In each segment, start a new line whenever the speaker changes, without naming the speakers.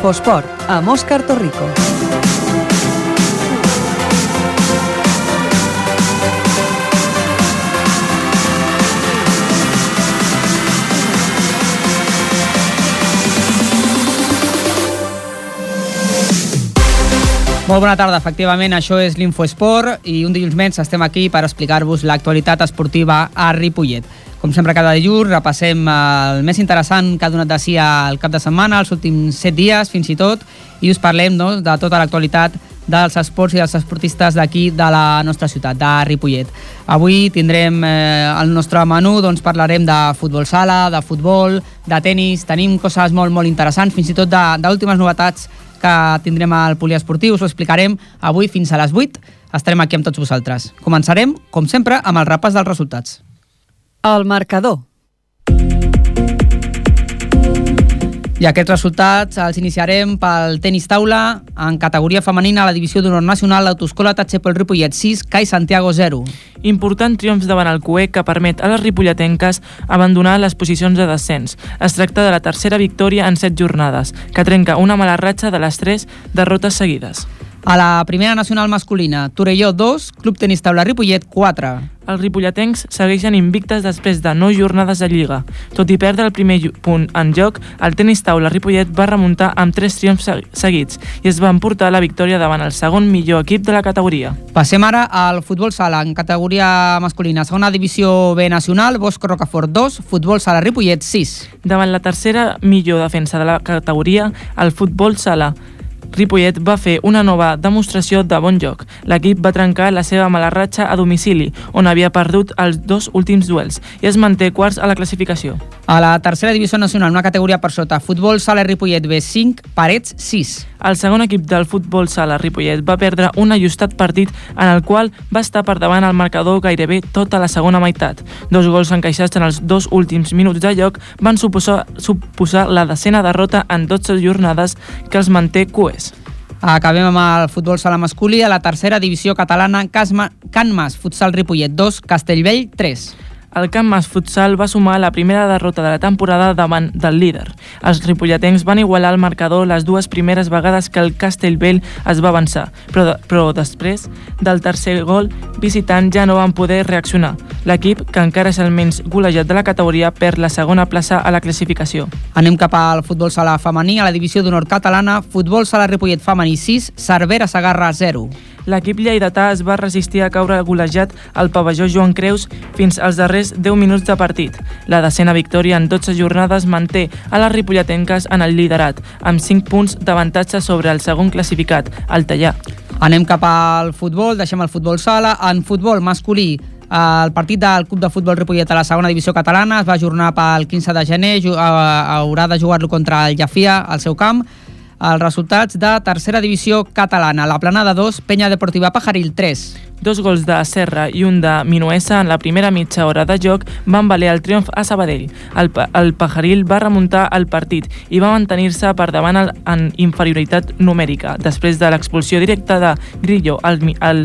Infosport, amb Òscar Torrico.
Molt bona tarda, efectivament, això és l'Infoesport i un dilluns més estem aquí per explicar-vos l'actualitat esportiva a Ripollet. Com sempre, cada dilluns repassem el més interessant que ha donat de si al cap de setmana, els últims set dies fins i tot, i us parlem no, de tota l'actualitat dels esports i dels esportistes d'aquí de la nostra ciutat, de Ripollet. Avui tindrem eh, el nostre menú, doncs parlarem de futbol sala, de futbol, de tennis, tenim coses molt, molt interessants, fins i tot d'últimes novetats que tindrem al poliesportiu, us ho explicarem avui fins a les 8. Estarem aquí amb tots vosaltres. Començarem, com sempre, amb el repàs dels resultats.
El marcador.
I aquests resultats els iniciarem pel tenis taula en categoria femenina a la divisió d'honor nacional l'autoescola Tatxepol Ripollet 6, CAI Santiago 0.
Important triomf davant el CUE que permet a les ripolletenques abandonar les posicions de descens. Es tracta de la tercera victòria en set jornades, que trenca una mala ratxa de les tres derrotes seguides.
A la primera nacional masculina, Torelló 2, Club Tenis Taula Ripollet 4.
Els ripolletens segueixen invictes després de 9 jornades de Lliga. Tot i perdre el primer punt en joc, el tenis taula Ripollet va remuntar amb 3 triomfs seguits i es va emportar la victòria davant el segon millor equip de la categoria.
Passem ara al futbol sala en categoria masculina. Segona divisió B nacional, Bosco Rocafort 2, futbol sala Ripollet 6.
Davant la tercera millor defensa de la categoria, el futbol sala Ripollet va fer una nova demostració de bon joc. L'equip va trencar la seva mala ratxa a domicili, on havia perdut els dos últims duels, i es manté quarts a la classificació.
A la tercera divisió nacional, una categoria per sota, futbol sala Ripollet B5, Parets 6.
El segon equip del futbol sala Ripollet va perdre un ajustat partit en el qual va estar per davant el marcador gairebé tota la segona meitat. Dos gols encaixats en els dos últims minuts de lloc van suposar, suposar la decena derrota en 12 jornades que els manté cues.
Acabem amb el futbol sala masculí a la tercera divisió catalana Casma, Can Mas, futsal Ripollet 2, Castellvell 3
el Camp Mas Futsal va sumar la primera derrota de la temporada davant del líder. Els ripolletens van igualar el marcador les dues primeres vegades que el Castellvell es va avançar, però, però després del tercer gol, visitant ja no van poder reaccionar. L'equip, que encara és el menys golejat de la categoria, perd la segona plaça a la classificació.
Anem cap al futbol sala femení, a la divisió d'honor catalana, futbol sala Ripollet femení 6, Cervera Sagarra 0
l'equip lleidatà es va resistir a caure golejat al pavelló Joan Creus fins als darrers 10 minuts de partit. La decena victòria en 12 jornades manté a les ripolletenques en el liderat, amb 5 punts d'avantatge sobre el segon classificat, el Tallà.
Anem cap al futbol, deixem el futbol sala. En futbol masculí, el partit del Club de Futbol Ripollet a la segona divisió catalana es va ajornar pel 15 de gener, haurà de jugar-lo contra el Jafia al seu camp els resultats de tercera divisió catalana. La Planada 2, Penya Deportiva Pajaril 3.
Dos gols de Serra i un de Minuesa en la primera mitja hora de joc van valer el triomf a Sabadell. El, el Pajaril va remuntar el partit i va mantenir-se per davant el, en inferioritat numèrica després de l'expulsió directa de Grillo al, al,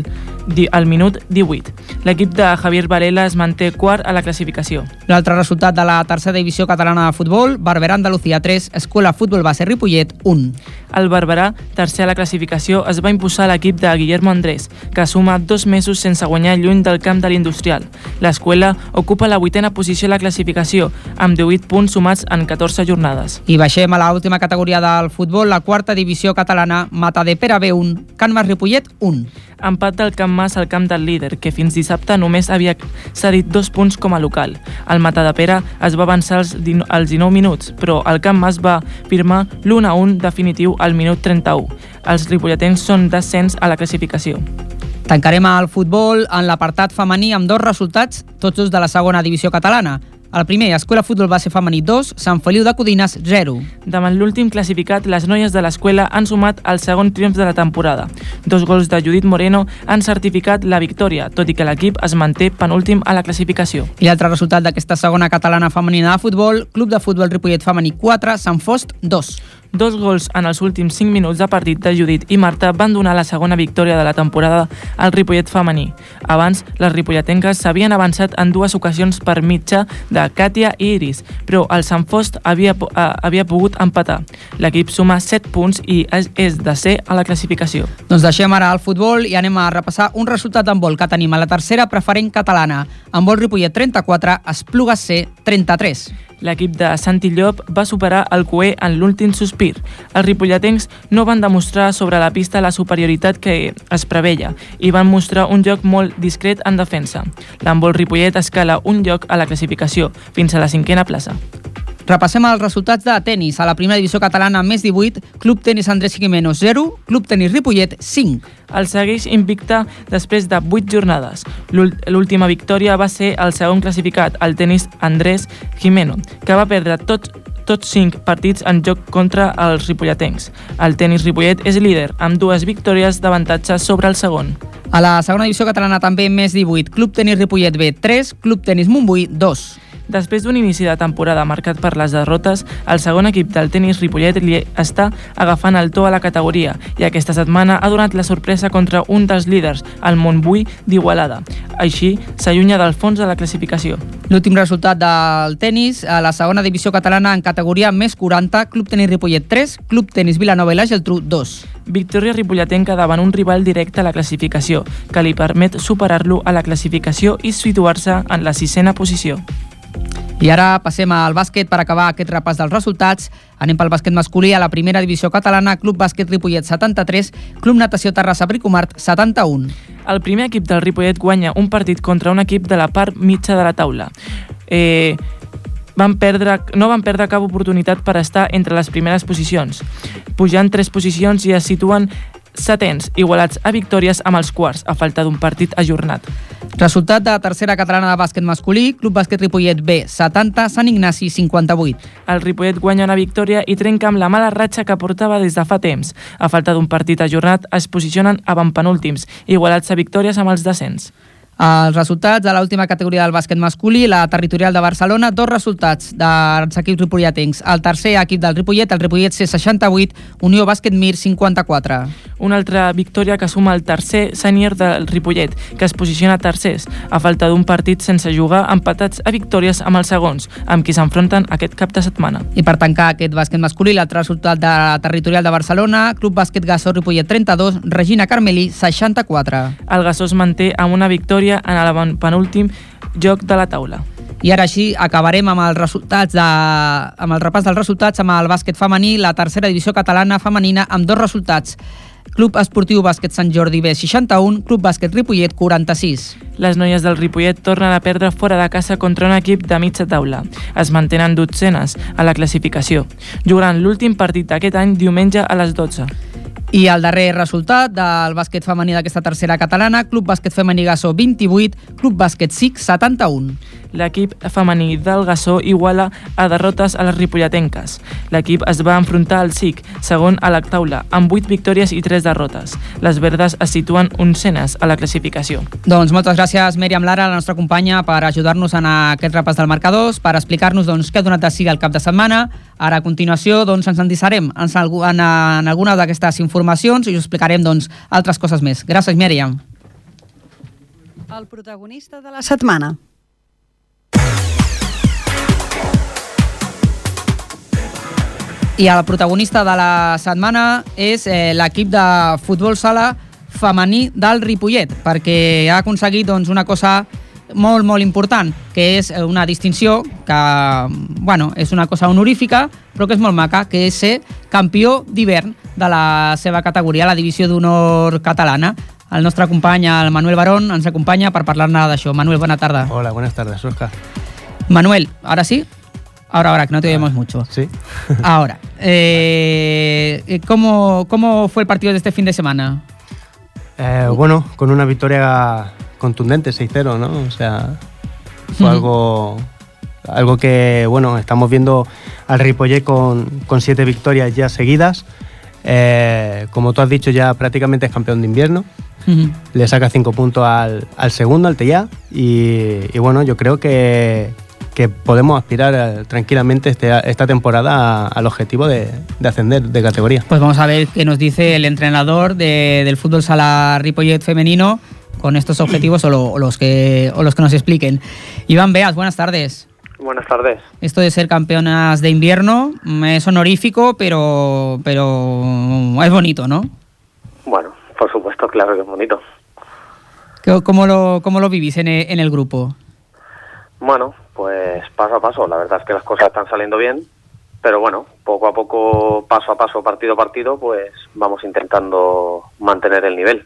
al minut 18. L'equip de Javier Varela es manté quart a la classificació.
L'altre resultat de la tercera divisió catalana de futbol, Barberà Andalucía 3, Escola Futbol Base Ripollet 1.
El Barberà, tercer a la classificació, es va imposar l'equip de Guillermo Andrés, que suma dos mesos sense guanyar lluny del camp de l'industrial. L'escola ocupa la vuitena posició a la classificació, amb 18 punts sumats en 14 jornades.
I baixem a l'última categoria del futbol, la quarta divisió catalana, Mata de Pere B1, Can Mas Ripollet 1.
Empat del Camp Mas al camp del líder, que fins dissabte només havia cedit dos punts com a local. El Mata de Pere es va avançar als 19 minuts, però el Camp Mas va firmar l'1-1 definitiu al minut 31. Els ripolletens són descens a la classificació.
Tancarem el futbol en l'apartat femení amb dos resultats, tots dos de la segona divisió catalana. El primer, Escola Futbol Base Femení 2, Sant Feliu de Codines 0.
Davant l'últim classificat, les noies de l'escola han sumat el segon triomf de la temporada. Dos gols de Judit Moreno han certificat la victòria, tot i que l'equip es manté penúltim a la classificació.
I l'altre resultat d'aquesta segona catalana femenina de futbol, Club de Futbol Ripollet Femení 4, Sant Fost 2.
Dos gols en els últims 5 minuts de partit de Judit i Marta van donar la segona victòria de la temporada al Ripollet femení. Abans, les ripolletenques s'havien avançat en dues ocasions per mitja de Katia i Iris, però el Sant Fost havia, uh, havia pogut empatar. L'equip suma 7 punts i és, és de ser a la classificació.
Doncs deixem ara el futbol i anem a repassar un resultat en vol que tenim a la tercera preferent catalana. En vol Ripollet 34, Espluga C 33.
L'equip de Santi Llop va superar el Cué en l'últim sospir. Els ripolletens no van demostrar sobre la pista la superioritat que es preveia i van mostrar un joc molt discret en defensa. L'embol Ripollet escala un lloc a la classificació, fins a la cinquena plaça.
Repassem els resultats de tennis. A la primera divisió catalana, més 18, Club Tenis Andrés Jiménez 0, Club Tenis Ripollet 5.
El segueix invicta després de 8 jornades. L'úl- L'última victòria va ser el segon classificat, el tenis Andrés Jimeno, que va perdre tot, tots 5 partits en joc contra els ripolletens. El tenis Ripollet és líder, amb dues victòries d'avantatge sobre el segon.
A la segona divisió catalana també més 18, Club Tenis Ripollet B 3, Club Tenis Montbui 2.
Després d'un inici de temporada marcat per les derrotes, el segon equip del tenis Ripollet li està agafant el to a la categoria i aquesta setmana ha donat la sorpresa contra un dels líders, el Montbui d'Igualada. Així, s'allunya del fons de la classificació.
L'últim resultat del tennis, a la segona divisió catalana en categoria més 40, Club Tenis Ripollet 3, Club Tenis Vilanova i la Geltrú 2.
Victòria ripolletenca davant un rival directe a la classificació, que li permet superar-lo a la classificació i situar-se en la sisena posició.
I ara passem al bàsquet per acabar aquest repàs dels resultats. Anem pel bàsquet masculí a la primera divisió catalana, Club Bàsquet Ripollet 73, Club Natació Terrassa Bricomart 71.
El primer equip del Ripollet guanya un partit contra un equip de la part mitja de la taula. Eh, van perdre, no van perdre cap oportunitat per estar entre les primeres posicions. Pujant tres posicions i es situen setens, igualats a victòries amb els quarts, a falta d'un partit ajornat.
Resultat de la tercera catalana de bàsquet masculí, Club Bàsquet Ripollet B 70, Sant Ignasi 58.
El Ripollet guanya una victòria i trenca amb la mala ratxa que portava des de fa temps. A falta d'un partit ajornat, es posicionen avantpenúltims, igualats a victòries amb els descens.
Els resultats de l'última categoria del bàsquet masculí, la territorial de Barcelona, dos resultats dels equips ripolletens. El tercer equip del Ripollet, el Ripollet C68, Unió Bàsquet Mir 54.
Una altra victòria que suma el tercer sènior del Ripollet, que es posiciona tercers, a falta d'un partit sense jugar, empatats a victòries amb els segons, amb qui s'enfronten aquest cap de setmana.
I per tancar aquest bàsquet masculí, l'altre resultat de la territorial de Barcelona, Club Bàsquet Gassó Ripollet 32, Regina Carmelí 64.
El Gassó es manté amb una victòria en el penúltim joc de la taula.
I ara així acabarem amb els resultats de, amb el repàs dels resultats amb el bàsquet femení, la tercera divisió catalana femenina amb dos resultats. Club Esportiu Bàsquet Sant Jordi B 61, Club Bàsquet Ripollet 46.
Les noies del Ripollet tornen a perdre fora de casa contra un equip de mitja taula. Es mantenen dotzenes a la classificació. Jugaran l'últim partit d'aquest any diumenge a les 12.
I el darrer resultat del bàsquet femení d'aquesta tercera catalana, Club Bàsquet Femení Gassó 28, Club Bàsquet SIC 71.
L'equip femení del Gassó iguala a derrotes a les ripolletenques. L'equip es va enfrontar al SIC, segon a la taula, amb 8 victòries i 3 derrotes. Les verdes es situen oncenes a la classificació.
Doncs moltes gràcies, Mèriam Lara, la nostra companya, per ajudar-nos en aquest repàs del marcadors, per explicar-nos doncs, què ha donat de si el cap de setmana. Ara, a continuació, doncs, ens endissarem en, en, en alguna d'aquestes informacions i us explicarem doncs, altres coses més. Gràcies, Mèriam.
El protagonista de la setmana.
I el protagonista de la setmana és eh, l'equip de futbol sala femení del Ripollet, perquè ha aconseguit doncs, una cosa molt, molt important, que és una distinció que, bueno, és una cosa honorífica, però que és molt maca, que és ser campió d'hivern de la seva categoria, la divisió d'honor catalana. El nostre company, el Manuel Barón, ens acompanya per parlar-ne d'això. Manuel, bona tarda.
Hola, buenas tardes, Oscar.
Manuel, ahora sí. Ahora, ahora, que no te oímos mucho.
Sí.
Ahora, eh, ¿cómo, ¿cómo fue el partido de este fin de semana?
Eh, bueno, con una victoria contundente, 6-0, ¿no? O sea, fue algo, algo que, bueno, estamos viendo al Ripollet con, con siete victorias ya seguidas. Eh, como tú has dicho, ya prácticamente es campeón de invierno. Le saca cinco puntos al, al segundo, al. Y, y bueno, yo creo que, que podemos aspirar eh, tranquilamente este, esta temporada a- al objetivo de, de ascender de categoría.
Pues vamos a ver qué nos dice el entrenador de- del fútbol sala Ripollet femenino con estos objetivos o, lo- o los que, o los que nos expliquen. Iván Beas, buenas tardes.
Buenas tardes.
Esto de ser campeonas de invierno mm, es honorífico, pero, pero es bonito, ¿no?
Bueno, por supuesto, claro que es bonito.
¿Qué- ¿Cómo lo, cómo lo vivís en e- en el grupo?
Bueno, pues paso a paso. La verdad es que las cosas están saliendo bien, pero bueno, poco a poco, paso a paso, partido a partido, pues vamos intentando mantener el nivel.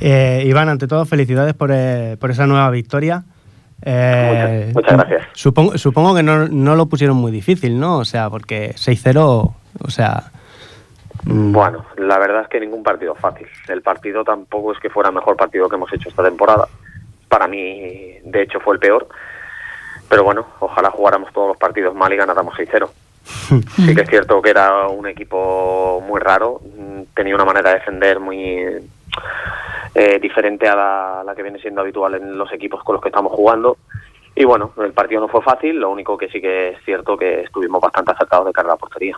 Eh, Iván, ante todo, felicidades por, eh, por esa nueva victoria. Eh,
Muchas- muchas gracias.
Supongo, supongo que no, no lo pusieron muy difícil, ¿no? O sea, porque 6-0, o sea... mm,
Bueno, la verdad es que ningún partido fácil. El partido tampoco es que fuera el mejor partido que hemos hecho esta temporada. Para mí, de hecho, fue el peor. Pero bueno, ojalá jugáramos todos los partidos mal y ganáramos 6-0. Sí que es cierto que era un equipo muy raro, tenía una manera de defender muy eh, diferente a la, a la que viene siendo habitual en los equipos con los que estamos jugando. Y bueno, el partido no fue fácil, lo único que sí que es cierto que estuvimos bastante acertados de cara a la portería.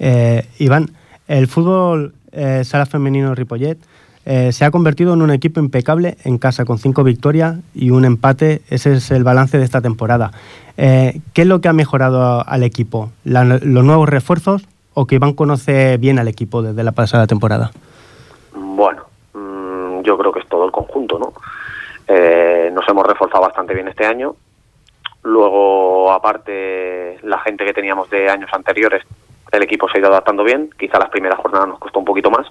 Eh, Iván, el fútbol eh, sala femenino Ripollet eh, se ha convertido en un equipo impecable en casa con cinco victorias y un empate. Ese es el balance de esta temporada. Eh, ¿Qué es lo que ha mejorado al equipo? ¿La- ¿Los nuevos refuerzos o que Iván conoce bien al equipo desde la pasada temporada?
Bueno, mm, yo creo que es todo el conjunto, ¿no? Eh, nos hemos reforzado bastante bien este año. Luego, aparte, la gente que teníamos de años anteriores, el equipo se ha ido adaptando bien. Quizá las primeras jornadas nos costó un poquito más,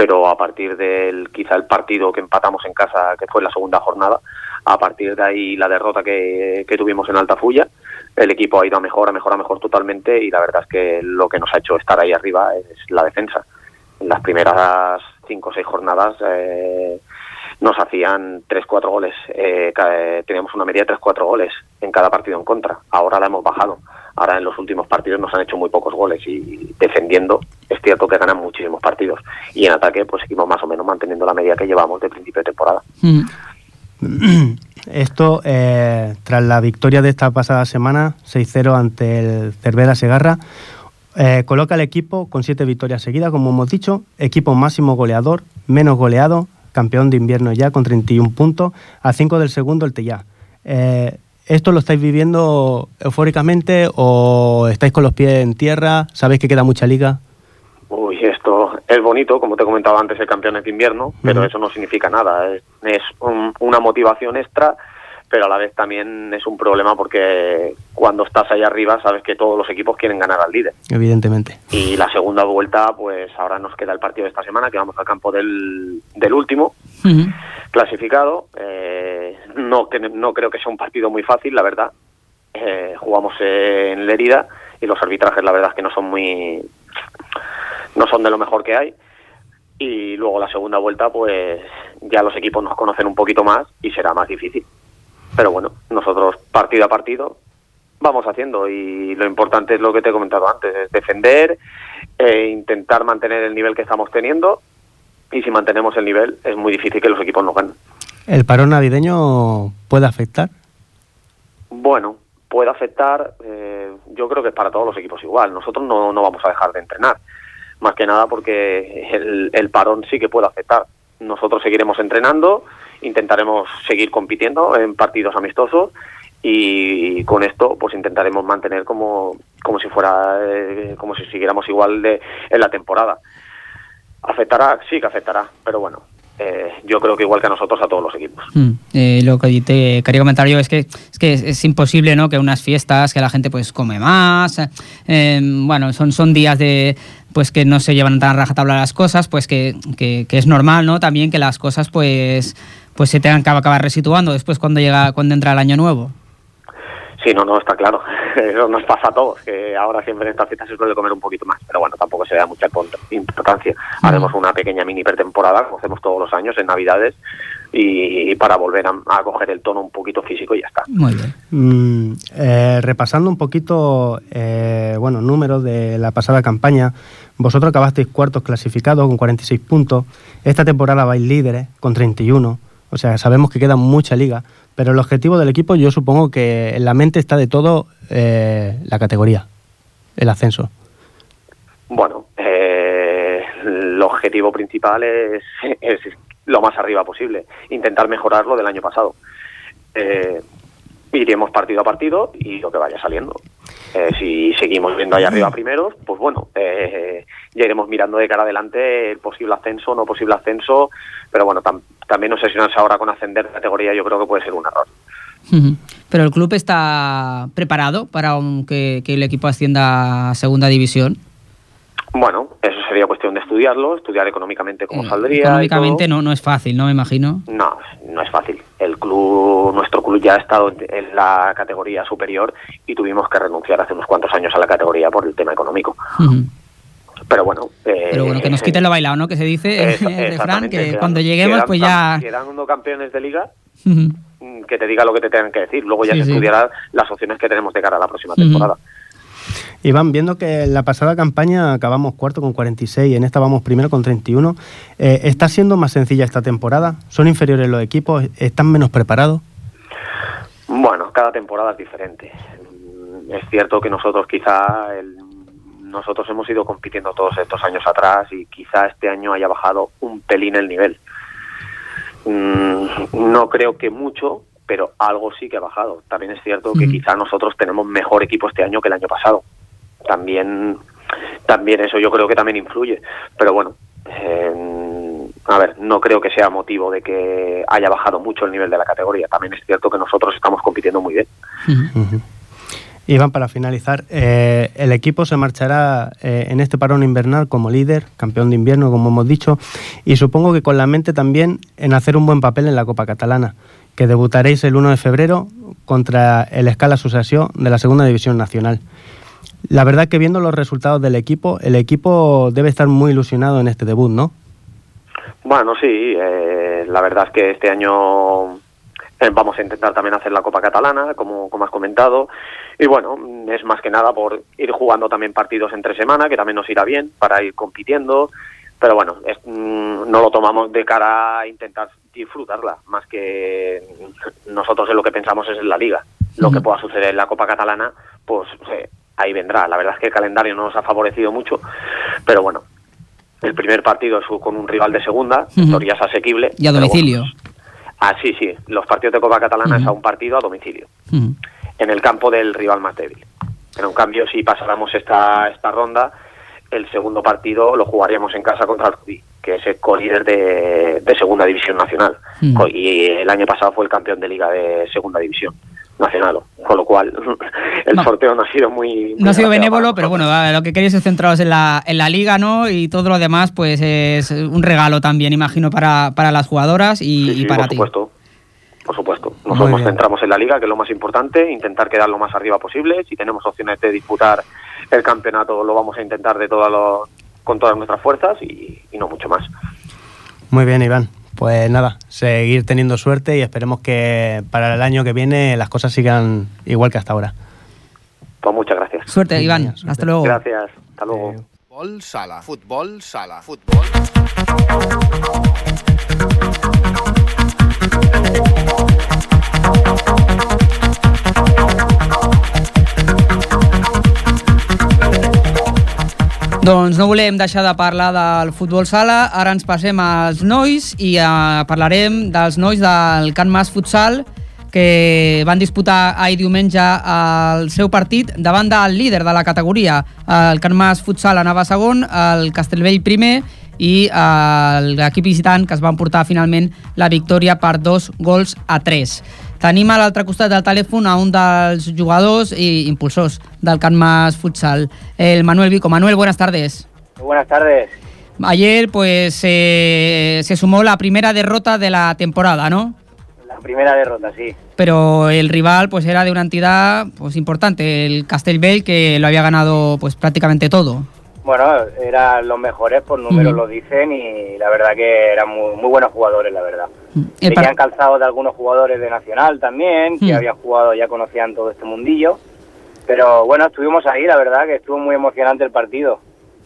pero a partir del quizá el partido que empatamos en casa, que fue la segunda jornada, a partir de ahí la derrota que, que tuvimos en Altafulla, el equipo ha ido a mejor, a mejor, a mejor totalmente y la verdad es que lo que nos ha hecho estar ahí arriba es la defensa. En las primeras cinco o seis jornadas eh, nos hacían tres cuatro goles. Eh, eh, teníamos una media de tres cuatro goles en cada partido en contra. Ahora la hemos bajado. Ahora en los últimos partidos nos han hecho muy pocos goles y defendiendo es cierto que ganan muchísimos partidos. Y en ataque pues seguimos más o menos manteniendo la media que llevamos de principio de temporada.
Mm.
Esto, eh, tras la victoria de esta pasada semana, 6-0 ante el Cervera Segarra, eh, coloca al equipo con siete victorias seguidas, como hemos dicho, equipo máximo goleador, menos goleado, campeón de invierno ya con 31 puntos, a 5 del segundo el Tellá. Eh, ¿Esto lo estáis viviendo eufóricamente o estáis con los pies en tierra? ¿Sabéis que queda mucha liga?
Uy, esto es bonito, como te comentaba antes, el campeón de invierno, pero eso no significa nada. Es, es un- una motivación extra, pero a la vez también es un problema porque cuando estás ahí arriba sabes que todos los equipos quieren ganar al líder.
Evidentemente.
Y la segunda vuelta, pues ahora nos queda el partido de esta semana, que vamos al campo del, del último clasificado. Eh, no, que- no creo que sea un partido muy fácil, la verdad. Eh, jugamos en Lerida y los arbitrajes, la verdad, es que no son muy. no son de lo mejor que hay. Y luego la segunda vuelta, pues ya los equipos nos conocen un poquito más y será más difícil. Pero bueno, nosotros partido a partido vamos haciendo y lo importante es lo que te he comentado antes, es defender, e intentar mantener el nivel que estamos teniendo y si mantenemos el nivel es muy difícil que los equipos nos ganen.
¿El parón navideño puede afectar?
Bueno, puede afectar, eh, yo creo que es para todos los equipos igual. Nosotros no, no vamos a dejar de entrenar, más que nada porque el, el parón sí que puede afectar. Nosotros seguiremos entrenando, intentaremos seguir compitiendo en partidos amistosos y con esto pues intentaremos mantener como, como si fuera eh, como si siguiéramos igual de en la temporada. Afectará, sí que afectará, pero bueno, eh, yo creo que igual que a nosotros, a todos los equipos.
Mm, eh, lo que te quería comentar yo es que es que es, imposible no que unas fiestas que la gente pues come más. Eh, bueno son son días de pues que no se llevan tan a rajatabla las cosas pues que, que, que es normal no también que las cosas pues pues se tengan que acabar resituando después cuando llega cuando entra el año nuevo
Sí, no, no, está claro. Eso nos pasa a todos, que ahora siempre en estas fiestas se suele comer un poquito más. Pero bueno, tampoco se da mucha import- importancia. Haremos una pequeña mini pretemporada, como hacemos todos los años en Navidades, y, para volver a, a coger el tono un poquito físico y ya está.
muy bien
Mm, eh, repasando un poquito, eh, bueno, números de la pasada campaña, vosotros acabasteis cuartos clasificados con 46 puntos. Esta temporada vais líderes con 31. O sea, sabemos que queda mucha liga, Pero el objetivo del equipo, yo supongo que en la mente está de todo eh, la categoría, el ascenso.
Bueno, eh, el objetivo principal es, es lo más arriba posible, intentar mejorar lo del año pasado. Eh, iremos partido a partido y lo que vaya saliendo. Eh, si seguimos viendo ahí arriba primeros, pues bueno, eh, ya iremos mirando de cara adelante el posible ascenso, no posible ascenso, pero bueno, tam- también obsesionarse ahora con ascender de categoría yo creo que puede ser un error.
Pero el club está preparado para un- que, que el equipo ascienda a segunda división.
Bueno, sería cuestión de estudiarlo, estudiar económicamente cómo
Eh,
saldría.
Económicamente no, no es fácil, ¿no? Me imagino.
No, no es fácil. El club, nuestro club ya ha estado en- la categoría superior y tuvimos que renunciar hace unos cuantos años a la categoría por el tema económico. Pero bueno, eh,
Pero bueno, que nos quiten lo bailado, ¿no? Que se dice el refrán, que
quedan-
cuando lleguemos
quedan
pues ya...
Quedando campeones de liga, mm, que te diga lo que te tengan que decir. Luego ya
Sí,
se
sí.
estudiará las opciones que tenemos de cara a la próxima temporada.
Iván, viendo que en la pasada campaña acabamos cuarto con 46 y en esta vamos primero con 31, eh, ¿está siendo más sencilla esta temporada? ¿Son inferiores los equipos? ¿Están menos preparados?
Bueno, cada temporada es diferente. Mm, Es cierto que nosotros quizá nosotros hemos ido compitiendo todos estos años atrás y quizá este año haya bajado un pelín el nivel. Mm, No creo que mucho, pero algo sí que ha bajado. También es cierto que quizá nosotros tenemos mejor equipo este año que el año pasado. También, también eso yo creo que también influye. Pero bueno, eh, a ver, no creo que sea motivo de que haya bajado mucho el nivel de la categoría. También es cierto que nosotros estamos compitiendo muy bien.
Ujú.
Iván, para finalizar, eh, el equipo se marchará eh, en este parón invernal como líder, campeón de invierno, como hemos dicho, y supongo que con la mente también en hacer un buen papel en la Copa Catalana, que debutaréis el 1 de febrero contra el Escala Sucesión de la Segunda División Nacional. La verdad que viendo los resultados del equipo, el equipo debe estar muy ilusionado en este debut, ¿no?
Bueno, sí, eh, la verdad es que este año eh, vamos a intentar también hacer la Copa Catalana, como, como has comentado, y bueno, es más que nada por ir jugando también partidos entre semana, que también nos irá bien para ir compitiendo, pero bueno, mm, no lo tomamos de cara a intentar disfrutarla, más que nosotros en lo que pensamos es en la liga. Lo que pueda suceder en la Copa Catalana, pues eh, ahí vendrá. La verdad es que el calendario no nos ha favorecido mucho, pero bueno, el primer partido es con un rival de segunda,
Ujú.
historia es asequible.
Y a domicilio.
bueno. ah, sí, sí, los partidos de Copa Catalana es a un partido a domicilio, en el campo del rival más débil. Pero en cambio, si pasáramos esta, esta ronda, el segundo partido lo jugaríamos en casa contra el Rubí, que es el co-líder de, de Segunda División Nacional.
Mm.
Y el año pasado fue el campeón de Liga de Segunda División Nacional. Con lo cual, el
No.
sorteo no ha sido muy...
No ha sido benévolo, pero bueno, lo que queréis es centraros en la, en la liga, ¿no? Y todo lo demás, pues es un regalo también, imagino, para, para las jugadoras y,
Sí,
y
sí,
para
por
ti.
supuesto. Por supuesto. Nosotros nos centramos en la liga, que es lo más importante, intentar quedar lo más arriba posible. Si tenemos opciones de disputar el campeonato, lo vamos a intentar de todas con todas nuestras fuerzas y, y no mucho más.
Muy bien, Iván. Pues nada, seguir teniendo suerte y esperemos que para el año que viene las cosas sigan igual que hasta ahora.
Pues muchas gracias.
Suerte, Iván.
suerte.
Hasta luego.
Gracias. Hasta luego.
Futbol sala, futbol sala, futbol.
Doncs no volem deixar de parlar del futbol sala, ara ens passem als nois i eh, parlarem dels nois del Can Mas Futsal que van disputar ahir diumenge el seu partit davant del líder de la categoria. El Can Mas Futsal anava segon, el Castellvell primer i eh, l'equip visitant que es van portar finalment la victòria per dos gols a tres. Tenim a l'altre costat del telèfon a un dels jugadors i impulsors del Can Mas Futsal, el Manuel Vico. Manuel, buenas tardes.
Buenas tardes.
Ayer pues eh, se sumó la primera derrota de la temporada, ¿no?
La primera derrota, sí.
Pero el rival pues era de una entidad pues importante, el Castellbell que lo había ganado pues prácticamente todo.
Bueno, eran los mejores, por números
Ujú.
lo dicen, y la verdad que eran muy, muy buenos jugadores, la verdad. Tenían calzado de algunos jugadores de Nacional también, que
Mm.
habían jugado, ya conocían todo este mundillo. Pero bueno, estuvimos ahí, la verdad que estuvo muy emocionante el partido.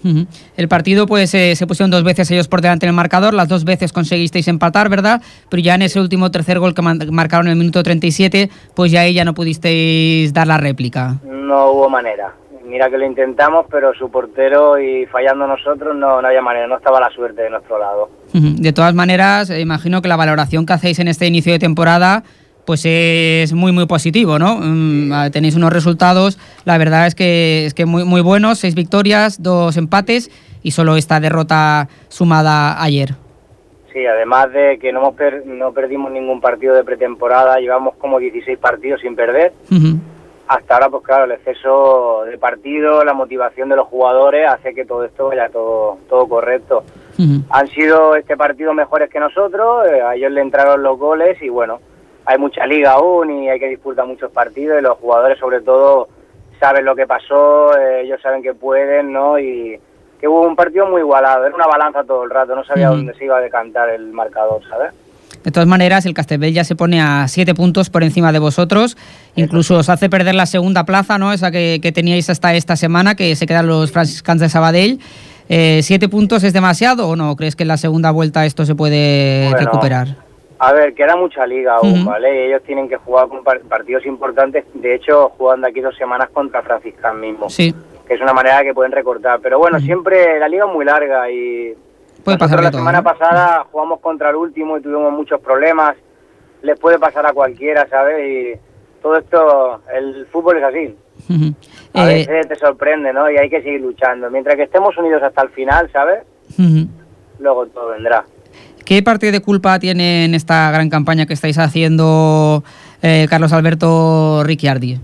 Ujú. El partido, pues eh, se pusieron dos veces ellos por delante en el marcador, las dos veces conseguisteis empatar, ¿verdad? Pero ya en ese último tercer gol que marcaron en el minuto 37, pues ya ahí ya no pudisteis dar la réplica.
No hubo manera. Mira que lo intentamos, pero su portero y fallando nosotros no, no había manera, no estaba la suerte de nuestro lado.
De todas maneras, eh, imagino que la valoración que hacéis en este inicio de temporada pues es muy muy positivo, ¿no? Mm, tenéis unos resultados, la verdad es que es que muy muy buenos, seis victorias, dos empates y solo esta derrota sumada ayer.
Sí, además de que no, hemos per- no perdimos ningún partido de pretemporada, llevamos como 16 partidos sin perder. Hasta ahora, pues claro, el exceso de partido, la motivación de los jugadores hace que todo esto vaya todo, todo correcto. Han sido este partido mejores que nosotros, eh, a ellos le entraron los goles y bueno, hay mucha liga aún y hay que disputar muchos partidos y los jugadores sobre todo saben lo que pasó, eh, ellos saben que pueden, ¿no? Y que hubo un partido muy igualado, era una balanza todo el rato, no sabía dónde se iba a decantar el marcador, ¿sabes?
De todas maneras, el Castellbell ya se pone a siete puntos por encima de vosotros. Incluso os hace perder la segunda plaza, ¿no? Esa que, que teníais hasta esta semana, que se quedan los franciscanos de Sabadell. Eh, ¿Siete puntos es demasiado o no? ¿Crees que en la segunda vuelta esto se puede
Bueno,
recuperar?
A ver, queda mucha liga aún,
Ujú.
¿vale? Y ellos tienen que jugar con par- partidos importantes. De hecho, juegan de aquí dos semanas contra Franciscan mismo.
Sí,
Que es una manera que pueden recortar. Pero bueno, siempre la liga es muy larga y...
puede
nosotros
pasar
la
todo.
semana
¿no?
pasada jugamos contra el último y tuvimos muchos problemas. Les puede pasar a cualquiera, ¿sabes? Y todo esto, el fútbol es así. A
Eh,
veces te sorprende, ¿no? Y hay que seguir luchando. Mientras que estemos unidos hasta el final, ¿sabes? Luego todo vendrá.
¿Qué parte de culpa tiene en esta gran campaña que estáis haciendo eh, Carlos Alberto Ricciardi?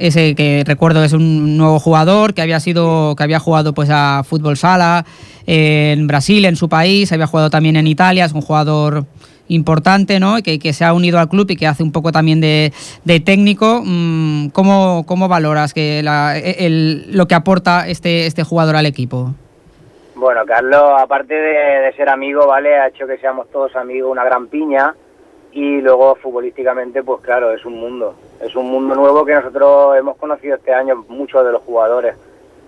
Ese que recuerdo es un nuevo jugador que había sido que había jugado pues a fútbol sala eh, en Brasil, en su país, había jugado también en Italia, es un jugador importante, ¿no? Que, que se ha unido al club y que hace un poco también de, de técnico. Mm, ¿Cómo, cómo valoras que la- el- lo que aporta este, este jugador al equipo?
Bueno, Carlos, aparte de, de ser amigo, ¿vale? Ha hecho que seamos todos amigos, una gran piña. Y luego, futbolísticamente, pues claro, es un mundo. Es un mundo nuevo que nosotros hemos conocido este año, muchos de los jugadores.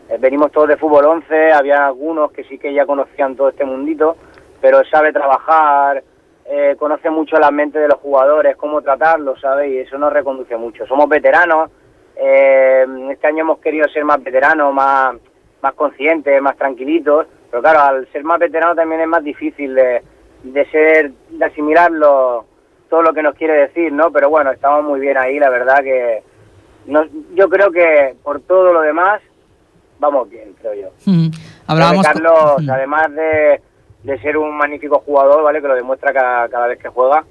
Eh, venimos todos de fútbol 11, había algunos que sí que ya conocían todo este mundito, pero sabe trabajar, eh, conoce mucho la mente de los jugadores, cómo tratarlos, ¿sabes? Y eso nos reconduce mucho. Somos veteranos, eh, este año hemos querido ser más veteranos, más, más conscientes, más tranquilitos, pero claro, al ser más veteranos también es más difícil de, de ser, de asimilarlo todo lo que nos quiere decir, ¿no? Pero bueno, estamos muy bien ahí, la verdad que nos- yo creo que por todo lo demás vamos bien, creo yo.
Mm,
Creo que
Hablábamos con-
Carlos,
Mm.
además de, de ser un magnífico jugador, ¿vale? Que lo demuestra cada, cada vez que juega,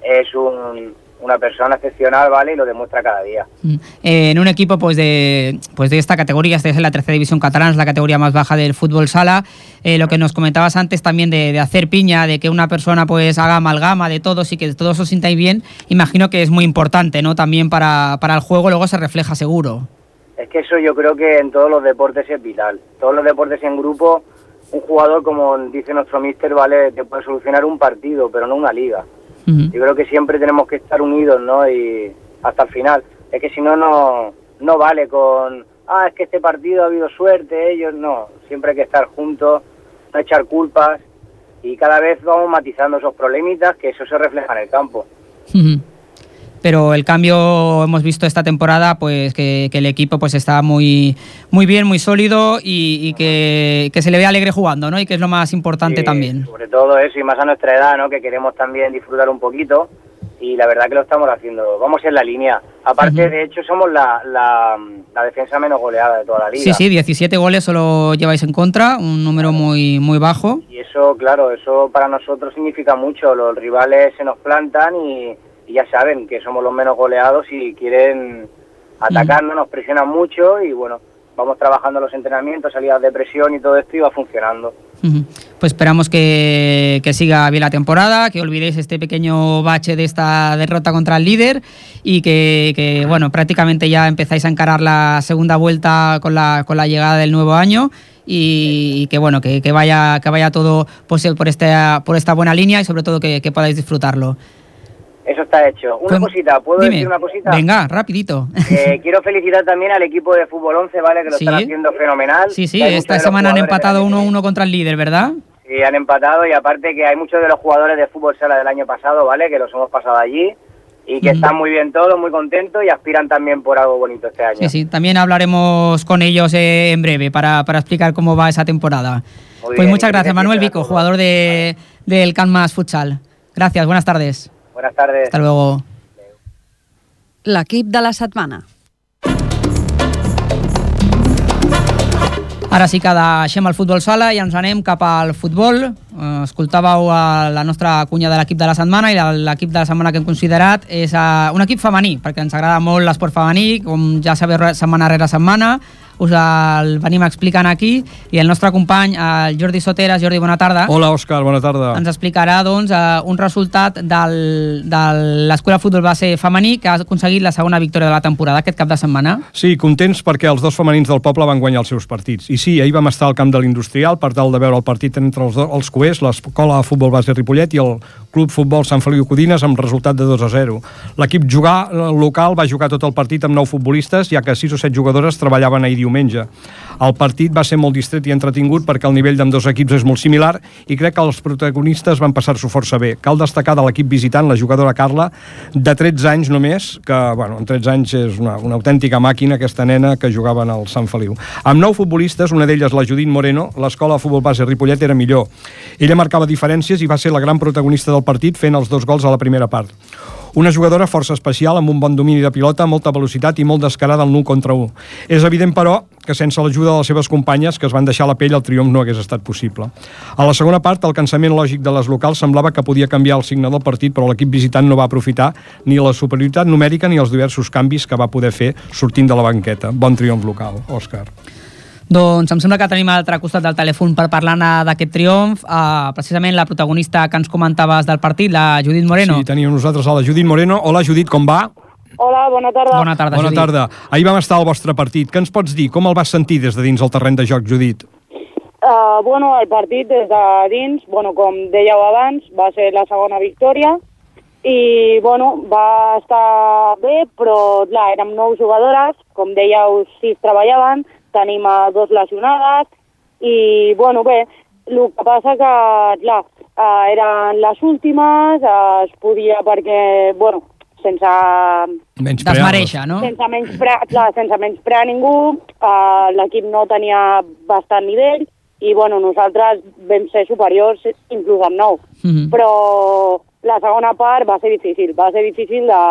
es un, una persona excepcional, ¿vale? Y lo demuestra cada día.
Mm. Eh, en un equipo pues de, pues de esta categoría, esta es la tercera división catalana, es la categoría más baja del fútbol sala. Eh, lo que nos comentabas antes también de, de hacer piña, de que una persona pues haga amalgama de todos y que todos os sintáis bien, imagino que es muy importante, ¿no? También para, para el juego, luego se refleja seguro.
Es que eso yo creo que en todos los deportes es vital. Todos los deportes en grupo, un jugador, como dice nuestro mister, ¿vale? Te puede solucionar un partido, pero no una liga. Yo creo que siempre tenemos que estar unidos, ¿no? Y hasta el final. Es que si no, no, no vale con, ah, es que este partido ha habido suerte, ellos no. Siempre hay que estar juntos, no echar culpas y cada vez vamos matizando esos problemitas que eso se refleja en el campo.
Ujú. Pero el cambio hemos visto esta temporada, pues que, que el equipo pues está muy, muy bien, muy sólido y, y que, que se le ve alegre jugando, ¿no? Y que es lo más importante
Sí,
también.
Sobre todo eso y más a nuestra edad, ¿no? Que queremos también disfrutar un poquito y la verdad que lo estamos haciendo. Vamos en la línea. Aparte, de hecho, somos la, la, la defensa menos goleada de toda la liga.
Sí, sí, 17 goles solo lleváis en contra, un número muy, muy bajo.
Y eso, claro, eso para nosotros significa mucho. Los rivales se nos plantan y, y ya saben que somos los menos goleados y quieren atacarnos, nos presionan mucho y bueno, vamos trabajando los entrenamientos, salidas de presión y todo esto y va funcionando.
Pues esperamos que, que siga bien la temporada, que olvidéis este pequeño bache de esta derrota contra el líder y que, que, bueno, prácticamente ya empezáis a encarar la segunda vuelta con la, con la llegada del nuevo año y, que bueno, que, que vaya, que vaya todo pues, por, esta, por esta buena línea y sobre todo que, que podáis disfrutarlo.
Eso está hecho. Una cosita, ¿puedo
Dime.
decir una cosita?
Venga, rapidito.
Eh, quiero felicitar también al equipo de Fútbol 11, ¿vale? Que lo
Sí.
están haciendo fenomenal.
Sí, sí, esta semana han empatado
del año
1-1 contra el líder, ¿verdad?
Sí, han empatado y aparte que hay muchos de los jugadores de fútbol sala del año pasado, ¿vale? Que los hemos pasado allí y que están muy bien todos, muy contentos y aspiran también por algo bonito este año.
Sí, sí, también hablaremos con ellos eh, en breve para, para explicar cómo va esa temporada.
Muy
pues
bien,
muchas gracias, Manuel Vico, jugador de, del Can Mas Futsal. Gracias, buenas tardes.
Buenas tardes.
Hasta luego.
L'equip de la setmana.
Ara sí que deixem el futbol sala i ens anem cap al futbol. Eh, escoltàveu la nostra cunya de l'equip de la setmana i l'equip de la setmana que hem considerat és eh, un equip femení, perquè ens agrada molt l'esport femení, com ja sabeu re- setmana rere setmana, us el venim explicant aquí i el nostre company, el Jordi Soteras. Jordi, bona tarda.
Hola, Òscar, bona tarda.
ens explicarà doncs, eh, un resultat del, de l'Escola Futbol Base femení que ha aconseguit la segona victòria de la temporada aquest cap de setmana.
Sí, contents perquè els dos femenins del poble van guanyar els seus partits. I sí, ahir vam estar al camp de l'Industrial per tal de veure el partit entre els, do- els coers, l'Escola de Futbol Base Ripollet i el Club Futbol Sant Feliu Codines amb resultat de 2 a 0. L'equip jugar eh, local va jugar tot el partit amb 9 futbolistes, ja que 6 o 7 jugadores treballaven ahir diumenge. El partit va ser molt distret i entretingut perquè el nivell d'ambdós equips és molt similar i crec que els protagonistes van passar-s'ho força bé. Cal destacar de l'equip visitant la jugadora Carla, de 13 anys només, que bueno, en 13 anys és una, una autèntica màquina aquesta nena que jugava en el Sant Feliu. Amb nou futbolistes, una d'elles la Judit Moreno, l'escola de futbol base Ripollet era millor. Ella marcava diferències i va ser la gran protagonista del partit fent els dos gols a la primera part. Una jugadora força especial, amb un bon domini de pilota, molta velocitat i molt descarada al 1 contra 1. És evident, però, que sense l'ajuda de les seves companyes, que es van deixar la pell, el triomf no hagués estat possible. A la segona part, el cansament lògic de les locals semblava que podia canviar el signe del partit, però l'equip visitant no va aprofitar ni la superioritat numèrica ni els diversos canvis que va poder fer sortint de la banqueta. Bon triomf local, Òscar.
Doncs em sembla que tenim a l'altre costat del telèfon per parlar d'aquest triomf, uh, precisament la protagonista que ens comentaves del partit, la Judit Moreno.
Sí, teníem nosaltres a la Judit Moreno. Hola, Judit, com va?
Hola, bona tarda.
Bona tarda,
Bona
Judit.
tarda. Ahir vam estar al vostre partit. Què ens pots dir? Com el vas sentir des de dins el terreny de joc, Judit?
Uh, bueno, el partit des de dins, bueno, com dèieu abans, va ser la segona victòria i, bueno, va estar bé, però, clar, érem nou jugadores, com dèieu, sis treballaven, tenim a dos lesionades i, bueno, bé, el que passa que, clar, uh, eren les últimes, uh, es podia perquè, bueno, sense
Menys
Desmereixer, no?
sense menysprear, clar, sense menysprear ningú, eh, l'equip no tenia bastant nivell i bueno, nosaltres vam ser superiors inclús amb nou.
Mhm.
Però la segona part va ser difícil, va ser difícil de,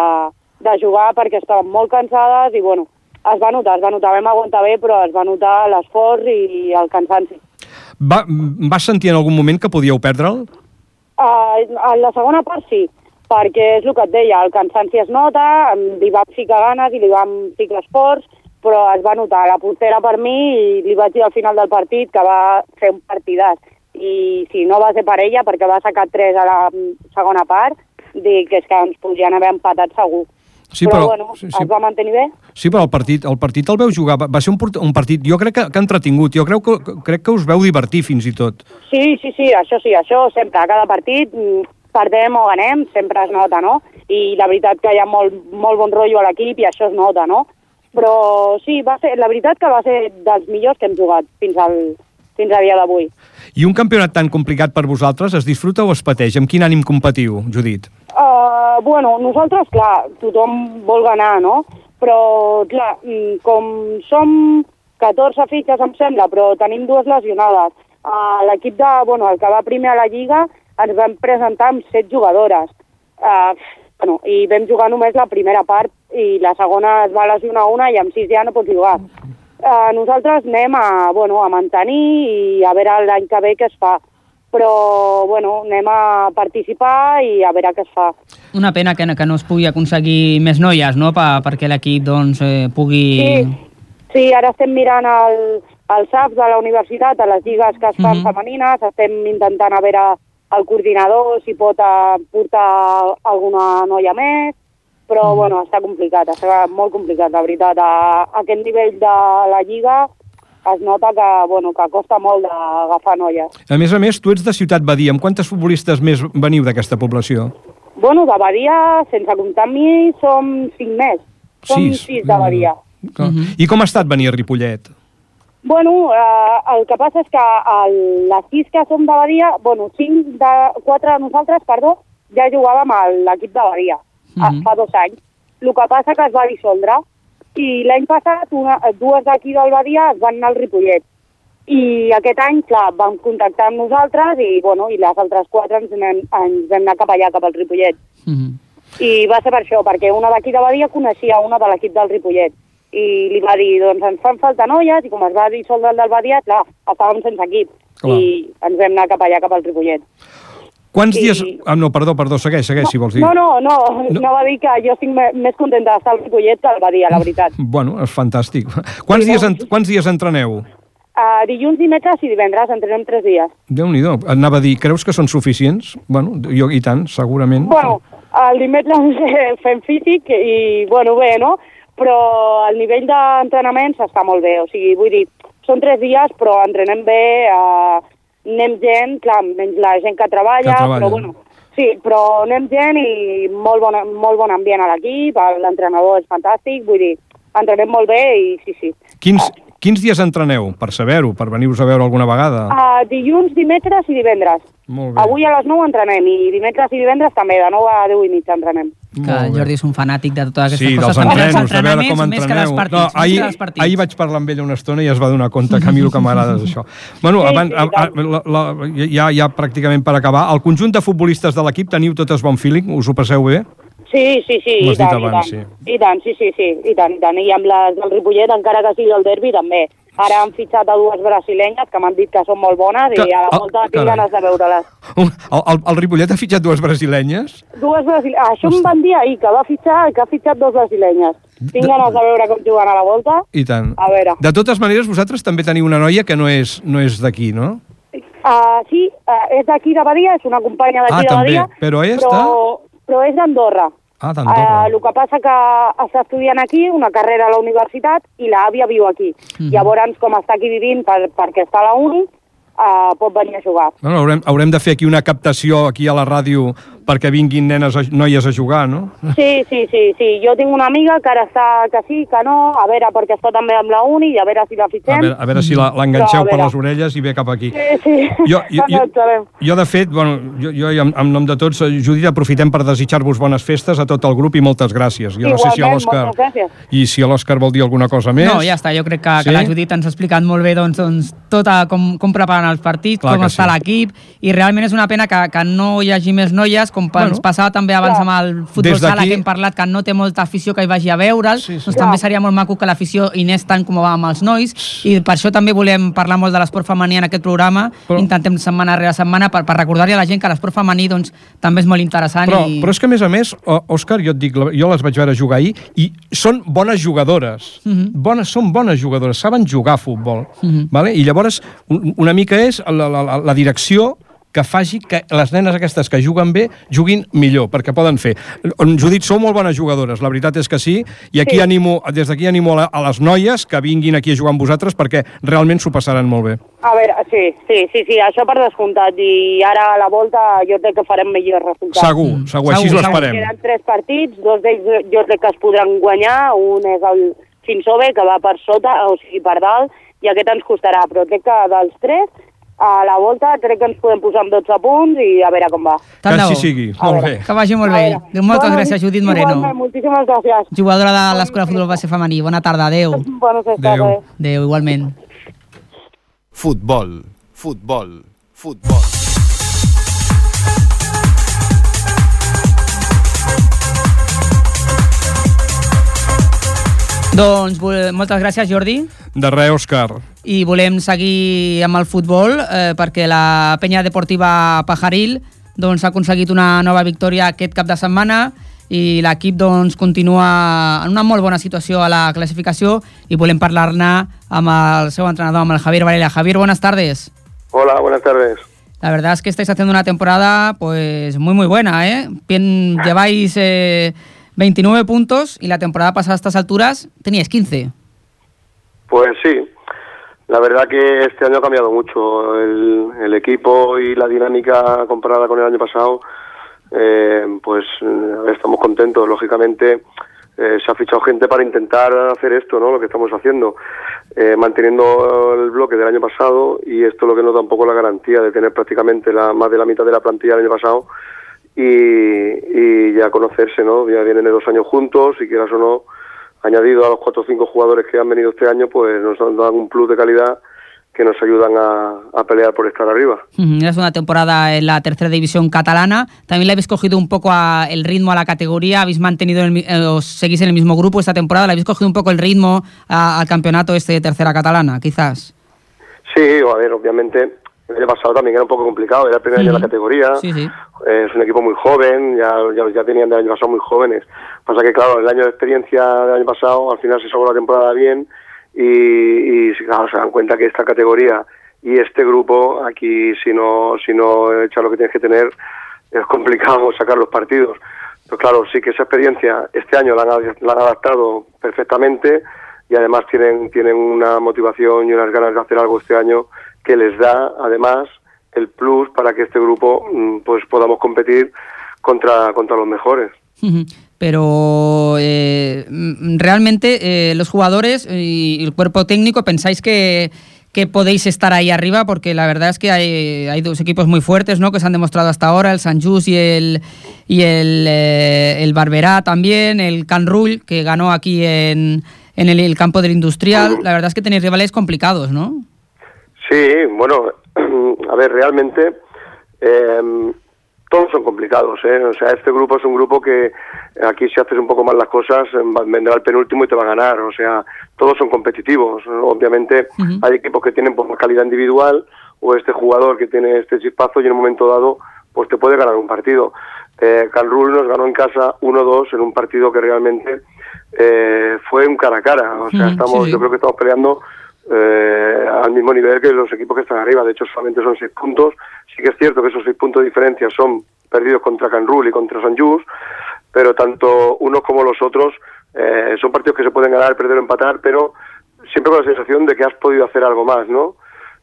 de jugar perquè estàvem molt cansades i bueno, es va notar, es va notar, vam aguantar bé, però es va notar l'esforç i el cansanci.
Va, vas sentir en algun moment que podíeu perdre'l?
Uh, en la segona part sí, perquè és el que et deia, el cansanci es nota, li vam ficar ganes i li vam ficar esforç, però es va notar la portera per mi i li vaig dir al final del partit que va fer un partidàs. I si no va ser per ella, perquè va sacar 3 a la mm, segona part, dic que és que ens podrien haver empatat segur.
Sí,
però,
però-
bueno,
sí, sí.
es va mantenir bé.
Sí, però el partit, el partit el veu jugar, va ser un, un partit, jo crec que, que entretingut, jo crec que, crec que us veu divertir fins i tot.
Sí, sí, sí, això sí, això sempre, a cada partit, mm, perdem o ganem, sempre es nota, no? I la veritat que hi ha molt, molt bon rotllo a l'equip i això es nota, no? Però sí, va ser, la veritat que va ser dels millors que hem jugat fins, al, fins a dia d'avui.
I un campionat tan complicat per vosaltres, es disfruta o es pateix? Amb quin ànim competiu, Judit?
Bueno, nosaltres, clar, tothom vol ganar, no? Però, clar, mm, com som 14 fitxes, em sembla, però tenim dues lesionades. Uh, L'equip de, bueno, el que va primer a la Lliga, ens vam presentar amb set jugadores. Uh, bueno, I vam jugar només la primera part i la segona es va lesionar una i amb sis ja no pots jugar. Uh, nosaltres anem a, bueno, a mantenir i a veure l'any que ve què es fa. Però, bueno, anem a participar i a veure què es fa.
Una pena que, que no es pugui aconseguir més noies, no?, pa, perquè l'equip doncs, eh, pugui...
Sí, sí, ara estem mirant el, el SAF de la universitat, a les lligues que es fan
Mhm.
femenines, estem intentant a veure el coordinador si pot eh, portar alguna noia més, però
Mhm.
bueno, està complicat, està molt complicat, la veritat. A, a aquest nivell de la lliga es nota que, bueno, que costa molt d'agafar noies.
A més a més, tu ets de Ciutat Badia. Amb quantes futbolistes més veniu d'aquesta població?
bueno, de Badia, sense comptar amb mi, som cinc més. Som
Sis.
sis, de Badia.
Clar. I com ha estat venir a Ripollet?
Bueno, eh, el que passa és que el, les sis que som de Badia, bueno, cinc de, quatre de nosaltres, perdó, ja jugàvem a l'equip de Badia, mm
Mhm.
fa dos anys. El que passa que es va dissoldre i l'any passat una, dues d'aquí del Badia es van anar al Ripollet. I aquest any, clar, vam contactar amb nosaltres i, bueno, i les altres quatre ens, anem, ens vam anar cap allà, cap al Ripollet.
Mhm.
I va ser per això, perquè una d'aquí de Badia coneixia una de l'equip del Ripollet. I li va dir, doncs ens fan falta noies, i com es va dissoldre el del Badia, clar, estàvem sense equip.
Clar.
I ens vam anar cap allà, cap al Ripollet.
Quants
I-
dies... Ah, no, perdó, perdó, segueix, segueix, si vols dir.
No, no, no, no, va dir que jo estic me- més contenta d'estar al Ripollet que al Badia, la veritat.
Bueno, és fantàstic. Quants,
Sí,
dies,
no?
quants dies entreneu?
Uh, dilluns, dimecres i divendres entrenem tres dies.
Déu-n'hi-do. Anava a dir, creus que són suficients? Bueno, jo i tant, segurament.
Bueno, el dimecres fem físic i, bueno, bé, no? Però el nivell d'entrenaments està molt bé, o sigui, vull dir, són tres dies, però entrenem bé, eh, anem gent, clar, menys la gent que treballa,
Que treballa.
però bueno, sí, però anem gent i molt bon, molt bon ambient a l'equip, l'entrenador és fantàstic, vull dir, entrenem molt bé i sí, sí.
Quins, quins dies entreneu? Per saber-ho, per venir-vos a veure alguna vegada.
Uh, dilluns, dimecres i divendres.
Molt bé.
Avui a les 9 entrenem i dimecres i divendres també, de 9 a 10 i mitja entrenem.
Que el. Jordi és un fanàtic de totes aquestes
Sí,
coses.
dels
també
entrenos, de veure com
Més que dels
entreneu.
partits.
No,
més
ahir,
dels
ahir vaig parlar amb ell una estona i es va donar compte que a mi el que m'agrada és això. Bueno,
Sí,
abans,
sí,
a, a, la, la, ja, ja pràcticament per acabar, el conjunt de futbolistes de l'equip teniu totes bon feeling? Us ho passeu bé?
Sí, sí, sí, i
has dit
tant, i
abans,
tant. I tant, sí, sí, sí, i tant, i tant. I amb les del Ripollet, encara que sigui el derbi, també. Ara han fitxat a dues brasilenyes que m'han dit que són molt bones
Que-
i a la
ah,
volta tinc ganes de veure-les.
El, el, el Ripollet ha fitxat dues brasilenyes?
Dues brasilenyes. Això em van dir ahir, que va fitxar, que ha fitxat dos brasilenyes. Tinc ganes de veure com juguen a la volta.
I tant.
A veure.
De totes maneres, vosaltres també teniu una noia que no és, no és d'aquí, no?
Uh, sí, uh, és d'aquí de Badia, és una companya d'aquí
Ah,
de
també.
Badia.
Però ella
però, però és d'Andorra.
Ah, d'Andorra.
Uh, el que passa que està estudiant aquí, una carrera a la universitat, i l'àvia viu aquí.
Mhm.
Llavors, com està aquí vivint per, perquè està a la uni, uh, pot venir a jugar.
Bueno, haurem, haurem de fer aquí una captació aquí a la ràdio perquè vinguin nenes, a, noies a jugar, no?
Sí, sí, sí, sí. Jo tinc una amiga que ara està que sí, que no, a veure, perquè està també amb la uni i a veure si la
A
fitxem.
veure, a veure si l'enganxeu
a
per les orelles i ve cap aquí.
Sí, sí,
Jo, jo, jo, jo, de fet, bueno, jo, jo en, en nom de tots, Judit, aprofitem per desitjar-vos bones festes a tot el grup i moltes gràcies. Jo no sé si a
Igualment,
l'Òscar...
moltes gràcies.
I si a l'Òscar vol dir alguna cosa més...
No, ja està, jo crec que,
Sí?
que la Judit ens ha explicat molt bé doncs, doncs, tot a, com, com preparen els partits,
Clar
com està
sí.
l'equip, i realment és una pena que, que no hi hagi més noies, com
Bueno.
ens passava també abans
Clar.
amb el futbol sala, que hem parlat que no té molta afició que hi vagi a veure'l,
Sí, sí.
doncs
Clar.
també seria molt maco que l'afició hi anés tant com va amb els nois, i per això també volem parlar molt de l'esport femení en aquest programa,
Però-
intentem setmana rere setmana per, per recordar-li a la gent que l'esport femení doncs, també és molt interessant.
Però,
i...
però és que, a més a més, Òscar, jo et dic, jo les vaig veure jugar ahir i són bones jugadores.
Mhm.
bones, són bones jugadores, saben jugar a futbol.
Mhm.
vale? I llavors, un, una mica és la, la, la, la direcció que faci que les nenes aquestes que juguen bé juguin millor, perquè poden fer. Judit, sou molt bones jugadores, la veritat és que sí, i aquí
Sí.
animo, des d'aquí animo a, la, a les noies que vinguin aquí a jugar amb vosaltres perquè realment s'ho passaran molt bé.
A veure, sí, sí, sí, sí, això per descomptat. I ara a la volta jo crec que farem millors resultats.
Segur, segur, així
Segur,
ho
segur.
esperem.
Queden tres partits, dos d'ells jo crec que es podran guanyar, un és el Finsove, que va per sota, o sigui, per dalt, i aquest ens costarà, però crec que dels tres, a la volta crec que ens podem posar amb 12 punts i a veure com va.
Tant
Que així sigui,
A
molt bé.
Que vagi molt
A
bé. Moltes
Bueno,
gràcies, Judit Moreno.
igualment, Moltíssimes gràcies.
Jugadora de l'Escola de Futbol Base Femení. Bona tarda, adeu.
Bones festes.
Adéu.
adéu.
Adéu, igualment.
Futbol, futbol, futbol.
Doncs moltes gràcies, Jordi.
De res, Òscar.
I volem seguir amb el futbol eh, perquè la penya deportiva Pajaril doncs, ha aconseguit una nova victòria aquest cap de setmana i l'equip doncs, continua en una molt bona situació a la classificació i volem parlar-ne amb el seu entrenador, amb el Javier Varela. Javier, buenas tardes.
Hola, buenas tardes.
La verdad es que estáis haciendo una temporada pues muy muy buena, ¿eh? Bien, lleváis eh, 29 puntos y la temporada pasada a estas alturas teníais 15.
Pues sí, la verdad que este año ha cambiado mucho el, el equipo y la dinámica comparada con el año pasado. eh, pues eh, estamos contentos. Lógicamente eh, se ha fichado gente para intentar hacer esto, ¿no? Lo que estamos haciendo, eh, manteniendo el bloque del año pasado y esto es lo que nos da un poco la garantía de tener prácticamente la, más de la mitad de la plantilla del año pasado y, y ya conocerse, ¿no? Ya vienen de dos años juntos y quieras o no, añadido a los cuatro o cinco jugadores que han venido este año, pues nos dan un plus de calidad que nos ayudan a, a, pelear por estar arriba.
Uh Es una temporada en la tercera división catalana. También le habéis cogido un poco a, el ritmo a la categoría. Habéis mantenido, el, eh, os seguís en el mismo grupo esta temporada. ¿Le habéis cogido un poco el ritmo a, al campeonato este de tercera catalana, quizás?
Sí, a ver, obviamente el año pasado también era un poco complicado. Era el primer uh -huh. año de la categoría.
Sí, sí.
Es un equipo muy joven. Ya, ya, ya tenían del año pasado muy jóvenes. Pasa que, claro, el año de experiencia del año pasado, al final se sacó la temporada bien y, y claro, se dan cuenta que esta categoría y este grupo aquí si no si no echa lo que tienes que tener es complicado sacar los partidos pero claro sí que esa experiencia este año la han, la han adaptado perfectamente y además tienen tienen una motivación y unas ganas de hacer algo este año que les da además el plus para que este grupo pues podamos competir contra contra los mejores
pero eh, realmente eh, los jugadores y el cuerpo técnico pensáis que, que, podéis estar ahí arriba porque la verdad es que hay, hay, dos equipos muy fuertes ¿no? que se han demostrado hasta ahora, el San Just y el, y el, eh, el Barberá también, el Can Rull que ganó aquí en, en el, el, campo del Industrial. La verdad es que tenéis rivales complicados, ¿no?
Sí, bueno, a ver, realmente todos son complicados, ¿eh? O sea, este grupo es un grupo que aquí si haces un poco más las cosas, vendrá el penúltimo y te va a ganar. O sea, todos son competitivos. Obviamente uh -huh. hay equipos que tienen pues, más calidad individual o este jugador que tiene este chispazo y en un momento dado pues te puede ganar un partido. Eh, Canrul nos ganó en casa 1-2 en un partido que realmente eh, fue un cara a cara. O sea, uh -huh, estamos, sí. yo creo que estamos peleando eh, al mismo nivel que los equipos que están arriba. De hecho, solamente son seis puntos. Sí que es cierto que esos seis puntos de diferencia son perdidos contra Canrul y contra San Just, pero tanto unos como los otros eh, son partidos que se pueden ganar, perder o empatar, pero siempre con la sensación de que has podido hacer algo más, ¿no?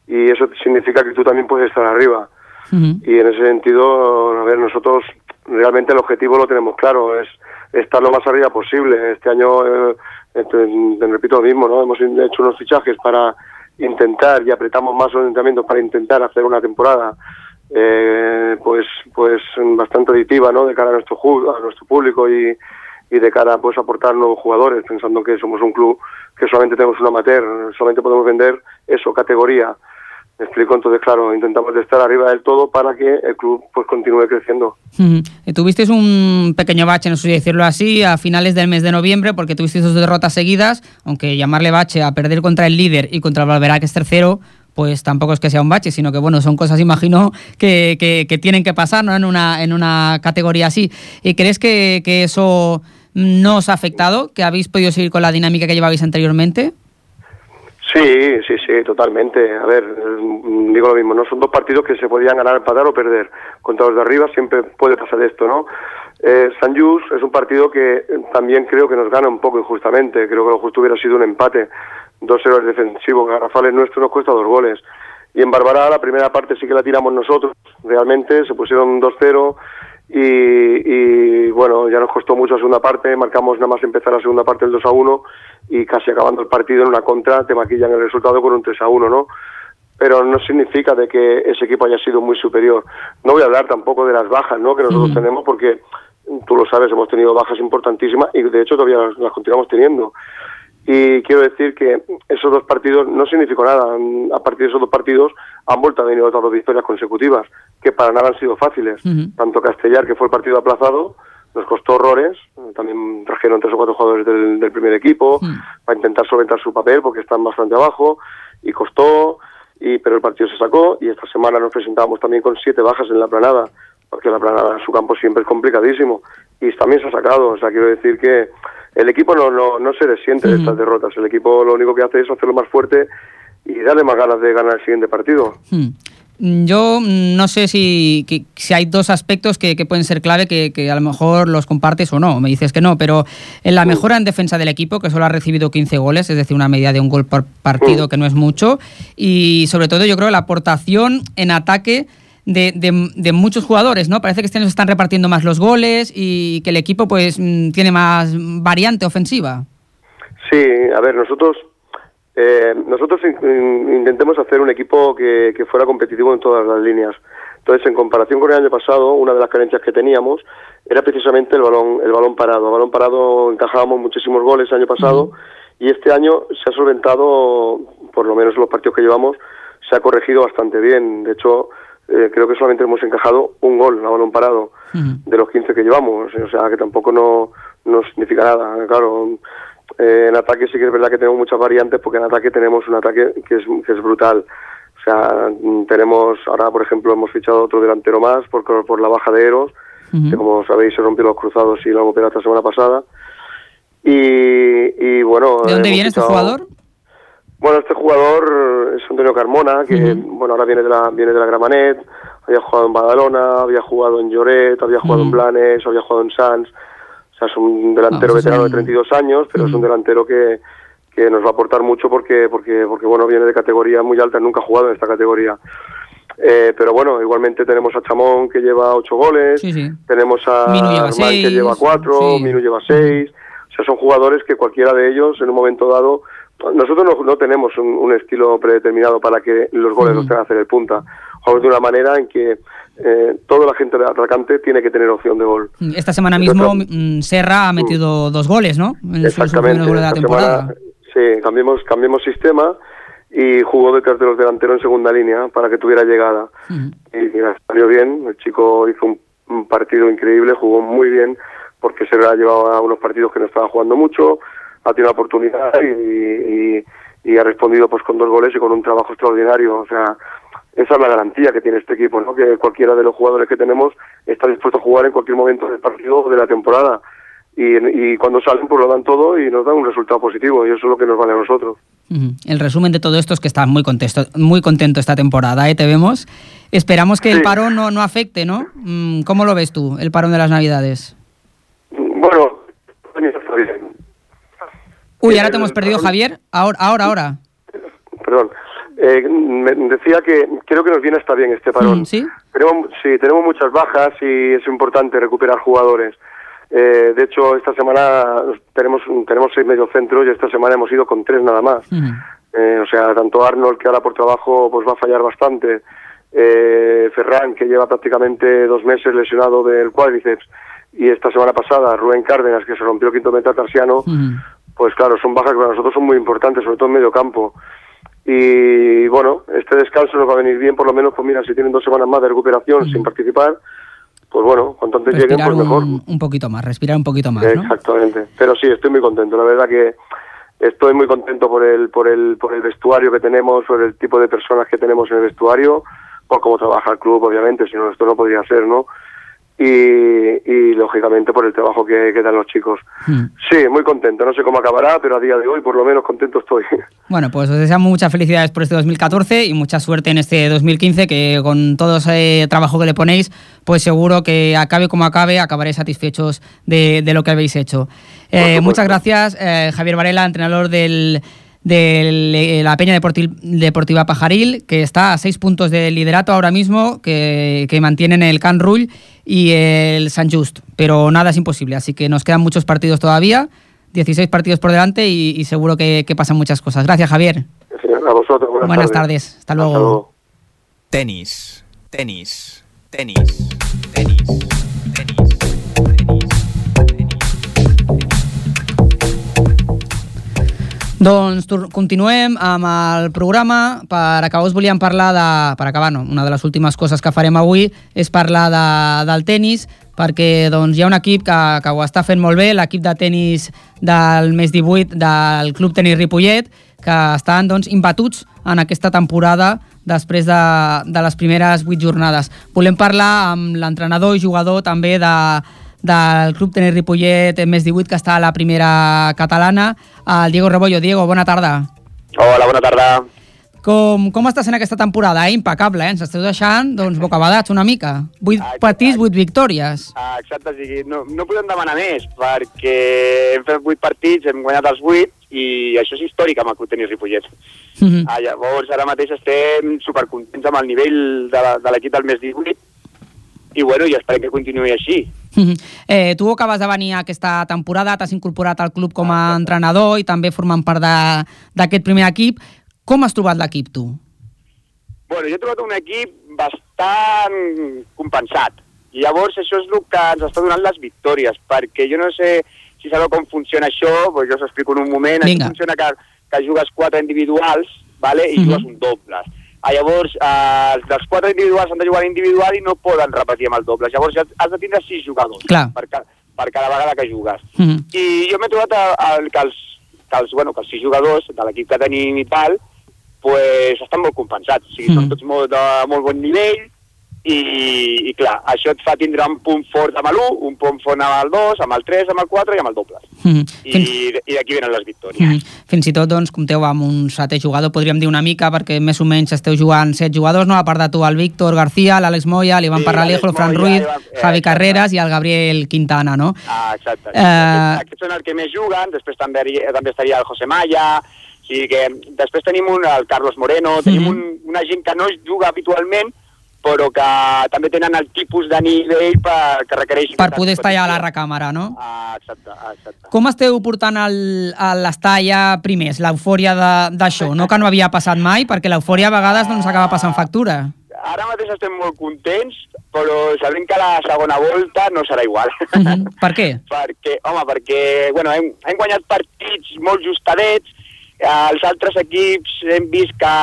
Y eso significa que tú también puedes estar arriba. Uh -huh. Y en ese sentido, a ver, nosotros realmente el objetivo lo tenemos claro, es estar lo más arriba posible. Este año, eh, te, repito lo mismo, ¿no? Hemos hecho unos fichajes para intentar y apretamos más los para intentar hacer una temporada eh, pues pues bastante aditiva ¿no? de cara a nuestro a nuestro público y, y de cara pues a aportar nuevos jugadores pensando que somos un club que solamente tenemos un amateur solamente podemos vender eso categoría explico entonces claro intentamos estar arriba del todo para que el club pues continúe creciendo
-huh. tuvisteis un pequeño bache no sé si decirlo así a finales del mes de noviembre porque tuvisteis dos derrotas seguidas aunque llamarle bache a perder contra el líder y contra el Valverá que es tercero pues tampoco es que sea un bache, sino que bueno, son cosas, imagino, que, que, que tienen que pasar ¿no? en, una, en una categoría así. ¿Y crees que, que eso no os ha afectado? ¿Que habéis podido seguir con la dinámica que llevabais anteriormente?
Sí, sí, sí, totalmente. A ver, digo lo mismo, no son dos partidos que se podían ganar, empatar o perder. Contra los de arriba siempre puede pasar esto, ¿no? Eh, San Just es un partido que también creo que nos gana un poco injustamente. Creo que lo justo hubiera sido un empate dos héroes defensivos garrafales nuestros nos cuesta dos goles. Y en Barbará la primera parte sí que la tiramos nosotros, realmente, se pusieron 2-0 y, y, bueno, ya nos costó mucho la segunda parte, marcamos nada más empezar la segunda parte el 2-1 y casi acabando el partido en una contra te maquillan el resultado con un 3-1, ¿no? Pero no significa de que ese equipo haya sido muy superior. No voy a hablar tampoco de las bajas, ¿no? Que nosotros mm. tenemos porque tú lo sabes, hemos tenido bajas importantísimas y de hecho todavía las, las continuamos teniendo y quiero decir que esos dos partidos no significó nada. A partir de esos dos partidos han vuelto a venir otras dos victorias consecutivas, que para nada han sido fáciles. Uh -huh. Tanto Castellar, que fue el partido aplazado, nos costó horrores. También trajeron tres o cuatro jugadores del, del primer equipo uh -huh. para intentar solventar su papel, porque están bastante abajo, y costó, y pero el partido se sacó. Y esta semana nos presentábamos también con siete bajas en la planada, porque la planada en su campo siempre es complicadísimo. Y también se ha sacado. O sea, quiero decir que el equipo no, no, no se resiente de estas derrotas. El equipo lo único que hace es hacerlo más fuerte y darle más ganas de ganar el siguiente partido.
Hmm. Yo no sé si, que, si hay dos aspectos que, que pueden ser clave que, que, a lo mejor los compartes o no, me dices que no, pero en la mejora en defensa del equipo, que solo ha recibido 15 goles, es decir, una media de un gol por partido que no es mucho, y sobre todo yo creo la aportación en ataque de, de- de muchos jugadores, ¿no? Parece que este año se están repartiendo más los goles y que el equipo pues mm, tiene más variante ofensiva.
Sí, a ver, nosotros eh, nosotros in- in- intentemos hacer un equipo que, que fuera competitivo en todas las líneas. Entonces, en comparación con el año pasado, una de las carencias que teníamos era precisamente el balón el balón parado. El balón parado encajábamos muchísimos goles el año pasado y este año se ha solventado, por lo menos en los partidos que llevamos, se ha corregido bastante bien. De hecho, eh, creo que solamente hemos encajado un gol a balón parado de los 15 que llevamos, o sea que tampoco no, no significa nada, claro. eh, en ataque sí que es verdad que tenemos muchas variantes porque en ataque tenemos un ataque que es, que es brutal. O sea, mm, tenemos, ahora por ejemplo hemos fichado otro delantero más por, por la baja de Eros, que como sabéis se rompió los cruzados y lo hemos operado esta semana pasada. Y, y bueno...
¿De dónde viene este jugador?
Bueno, este jugador es Antonio Carmona, que bueno ahora viene de la viene de la Gramanet, había jugado en Badalona, había jugado en Lloret, había jugado en Blanes, había jugado en Sans. O sea, es un delantero
Ah, pues es
veterano
un-
de 32 años, pero es un delantero que, que nos va a aportar mucho porque porque porque bueno viene de categoría muy alta, nunca ha jugado en esta categoría. Eh, pero bueno, igualmente tenemos a Chamón que lleva ocho goles,
Sí, sí.
tenemos a Armán que lleva cuatro,
sí.
Minu lleva seis. O sea, son jugadores que cualquiera de ellos en un momento dado. Nosotros no, no tenemos un, un estilo predeterminado para que los goles los tenga hacer el punta. Jugamos de una manera en que eh, toda la gente de atacante tiene que tener opción de gol.
Esta semana mismo mm, Serra ha metido dos goles, ¿no? En
Exactamente.
goles de la temporada.
semana, sí, cambiamos, cambiamos sistema y jugó detrás de los delanteros en segunda línea para que tuviera llegada. Y mira, salió bien, el chico hizo un, un partido increíble, jugó muy bien porque se ha llevado a unos partidos que no estaba jugando mucho, ha tenido la oportunidad y, y- y ha respondido pues con dos goles y con un trabajo extraordinario. O sea, esa es la garantía que tiene este equipo, ¿no? que cualquiera de los jugadores que tenemos está dispuesto a jugar en cualquier momento del partido o de la temporada. Y, y cuando salen pues lo dan todo y nos dan un resultado positivo y eso es lo que nos vale a nosotros.
El resumen de todo esto es que estás muy contento, muy contento esta temporada, ¿eh? Te vemos. Esperamos que el parón no, no afecte, ¿no? Mm, ¿Cómo lo ves tú, el parón de las Navidades?
Bueno.
Uy, ahora te hemos perdido, Javier. Ahora, ahora, ahora.
Perdón. Eh, me decía que creo que nos viene hasta bien este parón.
Mm, ¿Sí?
Tenemos, sí, tenemos muchas bajas y es importante recuperar jugadores. Eh, de hecho, esta semana tenemos tenemos seis mediocentros y esta semana hemos ido con tres nada más. Eh, o sea, tanto Arnold, que ahora por trabajo pues va a fallar bastante, eh, Ferran, que lleva prácticamente dos meses lesionado del cuádriceps, y esta semana pasada Rubén Cárdenas, que se rompió el quinto metatarsiano, pues claro, son bajas que para nosotros son muy importantes, sobre todo en medio campo. Y bueno, este descanso nos va a venir bien, por lo menos, pues mira, si tienen dos semanas más de recuperación sin participar, pues bueno, cuanto antes lleguen, pues mejor.
un, un poquito más, respirar un poquito más, ¿no?
Exactamente. Pero sí, estoy muy contento. La verdad que estoy muy contento por el, por el, por el vestuario que tenemos, por el tipo de personas que tenemos en el vestuario, por cómo trabaja el club, obviamente, si no, esto no podría ser, ¿no? Y, y lógicamente por el trabajo que, que dan los chicos.
Mm.
Sí, muy contento. No sé cómo acabará, pero a día de hoy por lo menos contento estoy.
Bueno, pues os deseamos muchas felicidades por este 2014 y mucha suerte en este 2015, que con todo ese trabajo que le ponéis, pues seguro que acabe como acabe, acabaréis satisfechos de, de lo que habéis hecho. Eh, muchas gracias, eh, Javier Varela, entrenador del, de la Peña Deporti- Deportiva Pajaril, que está a seis puntos del liderato ahora mismo, que, que mantienen el Can Rull y el San Just, pero nada es imposible, así que nos quedan muchos partidos todavía, 16 partidos por delante y, y seguro que, que pasan muchas cosas. Gracias, Javier.
A vosotros, buenas,
Buenas tardes. Hasta luego.
luego.
Tenis, tenis, tenis, tenis.
Doncs continuem amb el programa. Per acabar us volíem parlar de... Per acabar, no, una de les últimes coses que farem avui és parlar de, del tennis, perquè doncs, hi ha un equip que, que ho està fent molt bé, l'equip de tennis del mes 18 del Club Tenis Ripollet, que estan doncs, imbatuts en aquesta temporada després de, de les primeres 8 jornades. Volem parlar amb l'entrenador i jugador també de, del Club Tenis Ripollet més 18, que està a la primera catalana, el Diego Rebollo. Diego, bona tarda.
Hola, bona tarda.
Com, com estàs en aquesta temporada? Eh? Impecable, eh? Ens esteu deixant doncs, bocabadats una mica. Vuit partits, vuit victòries.
Ah, Exacte, sigui, no, no podem demanar més, perquè hem fet 8 partits, hem guanyat els 8, i això és històric amb el Club Tenis Ripollet.
Mhm.
Ah, llavors, ara mateix estem supercontents amb el nivell de la- de l'equip del mes 18 i, bueno, i esperem que continuï així.
Eh, tu acabes de venir aquesta temporada, t'has incorporat al club com a entrenador i també formant part de- d'aquest primer equip. Com has trobat l'equip, tu?
Bueno, jo he trobat un equip bastant compensat. I llavors això és el que ens està donant les victòries, perquè jo no sé si sabeu com funciona això, doncs jo us explico en un moment.
Vinga.
Això funciona que, que jugues quatre individuals vale? i
Mhm.
jugues un dobles. Ah, llavors, eh, els dels quatre individuals han de jugar individual i no poden repetir amb el doble. Llavors has de tindre sis jugadors
Clar.
per, ca per cada vegada que jugues.
Mhm.
I jo m'he trobat a, a, que, els, que, els, bueno, que els sis jugadors de l'equip que tenim i tal, pues, estan molt compensats. O sigui,
Mhm.
són tots molt, de molt bon nivell i, i clar, això et fa tindre un punt fort amb l'1, un punt fort amb el 2, amb el 3, amb el 4 i amb el doble.
Mhm.
I, i d'aquí venen les victòries.
Mhm. Fins i tot doncs, compteu amb un setè jugador, podríem dir una mica, perquè més o menys esteu jugant set jugadors, no? a part de tu, el Víctor García, l'Àlex Moya, l'Ivan
Sí,
Parralejo, el Fran Ruiz,
l'Ivan- eh,
Javi. Carreras i el Gabriel Quintana, no?
Ah, exacte.
Eh,
Aquests, aquests són els que més juguen, després també, també estaria el José Maya, o sigui que després tenim un, el Carlos Moreno, tenim
Mhm.
un, una gent que no juga habitualment, però que també tenen el tipus de nivell per, que requereix...
Per poder estar allà a la recàmera, no?
Ah, exacte, ah, exacte.
Com esteu portant l'estar allà primers, l'eufòria d'això? No que no havia passat mai, perquè l'eufòria a vegades doncs, acaba passant factura.
Ara mateix estem molt contents, però sabem que la segona volta no serà igual.
Mhm. Per què?
perquè, home, perquè bueno, hem, hem guanyat partits molt justadets, eh, els altres equips hem vist que,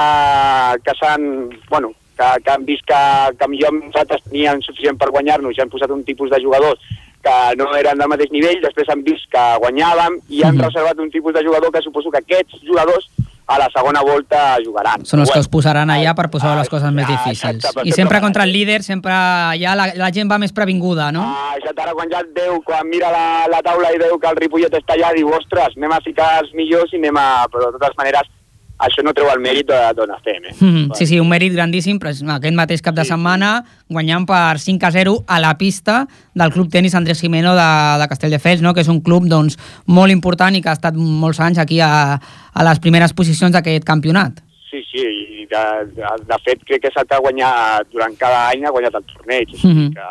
que s'han... Bueno, que, que han vist que, que millor nosaltres tenien suficient per guanyar-nos i han posat un tipus de jugadors que no eren del mateix nivell, després han vist que guanyàvem i han
Mhm.
reservat un tipus de jugador que suposo que aquests jugadors a la segona volta jugaran.
Són els que us posaran allà per posar les coses més difícils.
exacte,
I sempre contra el líder, sempre ja la, la gent va més previnguda, no?
Ah, exacte, ara quan ja et veu, quan mira la, la taula i veu que el Ripollet està allà, diu, ostres, anem a ficar els millors i anem a... Però de totes maneres, això no treu el mèrit de- d'on estem, eh?
Mhm, Sí, sí, un mèrit grandíssim, però aquest mateix cap de setmana guanyant per 5 a 0 a la pista del Club Tenis Andrés Jimeno de, de Castelldefels, no? que és un club doncs, molt important i que ha estat molts anys aquí a, a les primeres posicions d'aquest campionat.
Sí, sí, i de, de, de fet crec que és el que ha guanyat durant cada any, ha guanyat el torneig, o sigui que,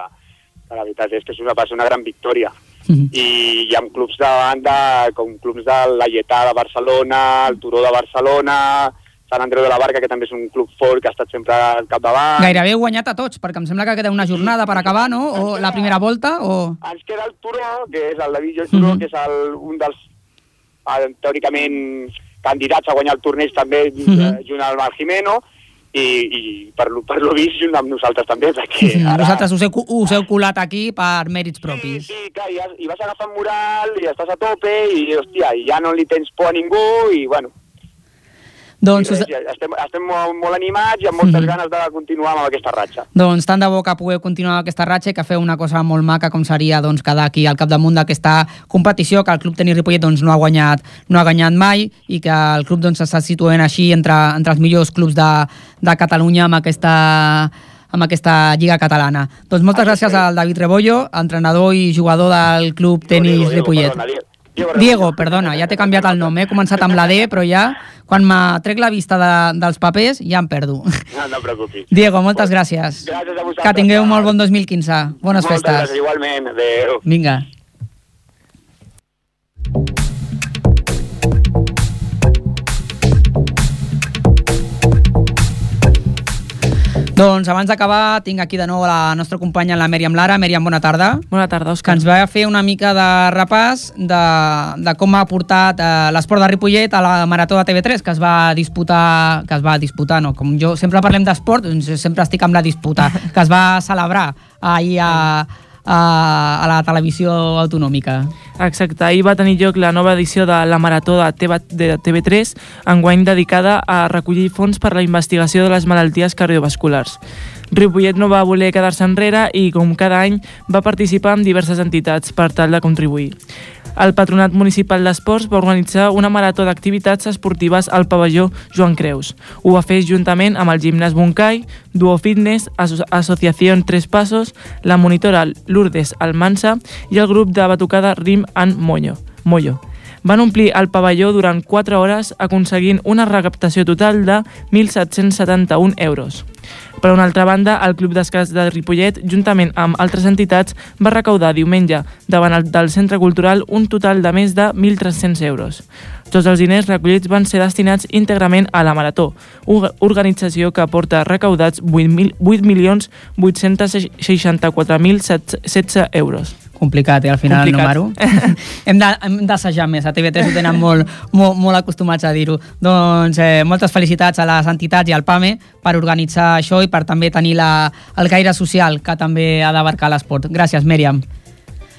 que la veritat és que és una, va ser una gran victòria.
Mhm.
I hi ha clubs de banda, com clubs de la Lletà de Barcelona, el Turó de Barcelona, Sant Andreu de la Barca, que també és un club fort que ha estat sempre al capdavant.
Gairebé heu guanyat a tots, perquè em sembla que queda una jornada per acabar, no? O la primera volta, o...
Ens queda el Turó, que és el David Joan Turó,
Mhm.
que és el, un dels eh, teòricament candidats a guanyar el torneig també
Mhm.
eh, junt amb el Jimeno i, i per, lo- per lo vist junt amb nosaltres també perquè
Sí,
ara,
Vosaltres us heu, us heu colat aquí per mèrits propis.
sí, clar, i, has- i vas agafant moral i estàs a tope i hòstia, i ja no li tens por a ningú i bueno,
Doncs, us,
estem, estem molt, molt animats i amb moltes
Mhm.
ganes de continuar amb aquesta ratxa.
doncs tant de bo que pugueu continuar amb aquesta ratxa i que feu una cosa molt maca com seria doncs, quedar aquí al capdamunt d'aquesta competició que el Club Tenis Ripollet doncs, no, ha guanyat, no ha guanyat mai i que el club doncs, s'està situant així entre, entre els millors clubs de, de Catalunya amb aquesta amb aquesta Lliga Catalana. Doncs moltes gràcies al David Rebollo, entrenador i jugador del Club Tenis Ripollet.
perdona, Diego,
perdona, ja t'he canviat el nom, eh? he començat amb la D, però ja, quan me trec la vista de, dels papers, ja em perdo.
No, no preocupis.
Diego, moltes gràcies.
Gràcies a vosaltres.
Que tingueu un molt bon 2015. Bones
Moltes
festes.
gràcies, igualment. Adéu.
Vinga. Doncs abans d'acabar tinc aquí de nou la nostra companya la Mèriam Lara. Mèriam, bona tarda.
Bona tarda,
Que
Òscar.
ens va fer una mica de repàs de, de com ha portat eh, l'esport de Ripollet a la Marató de TV3 que es va disputar, que es va disputar, no, com jo sempre parlem d'esport, doncs sempre estic amb la disputa, que es va celebrar ahir a, a, a la televisió autonòmica.
Exacte, ahir va tenir lloc la nova edició de la Marató de, TV, de TV3, enguany dedicada a recollir fons per a la investigació de les malalties cardiovasculars. Ripollet no va voler quedar-se enrere i, com cada any, va participar en diverses entitats per tal de contribuir. El Patronat Municipal d'Esports va organitzar una marató d'activitats esportives al pavelló Joan Creus. Ho va fer juntament amb el gimnàs Moncai, Duo Fitness, Aso Associació Tres Passos, la monitora Lourdes Almansa i el grup de batucada Rim and Moño. Moyo. Van omplir el pavelló durant 4 hores aconseguint una recaptació total de 1.771 euros. Per una altra banda, el Club d'Escàs de Ripollet, juntament amb altres entitats, va recaudar diumenge davant el, del Centre Cultural un total de més de 1.300 euros. Tots els diners recollits van ser destinats íntegrament a la Marató, organització que aporta recaudats 8.864.016 euros.
Complicat, eh, al final
Complicat.
el número. hem d'assajar més, a TV3 ho tenen molt, molt, molt acostumats a dir-ho. Doncs eh, moltes felicitats a les entitats i al PAME per organitzar això i per també tenir la, el gaire social que també ha d'abarcar l'esport. Gràcies, Mèriam.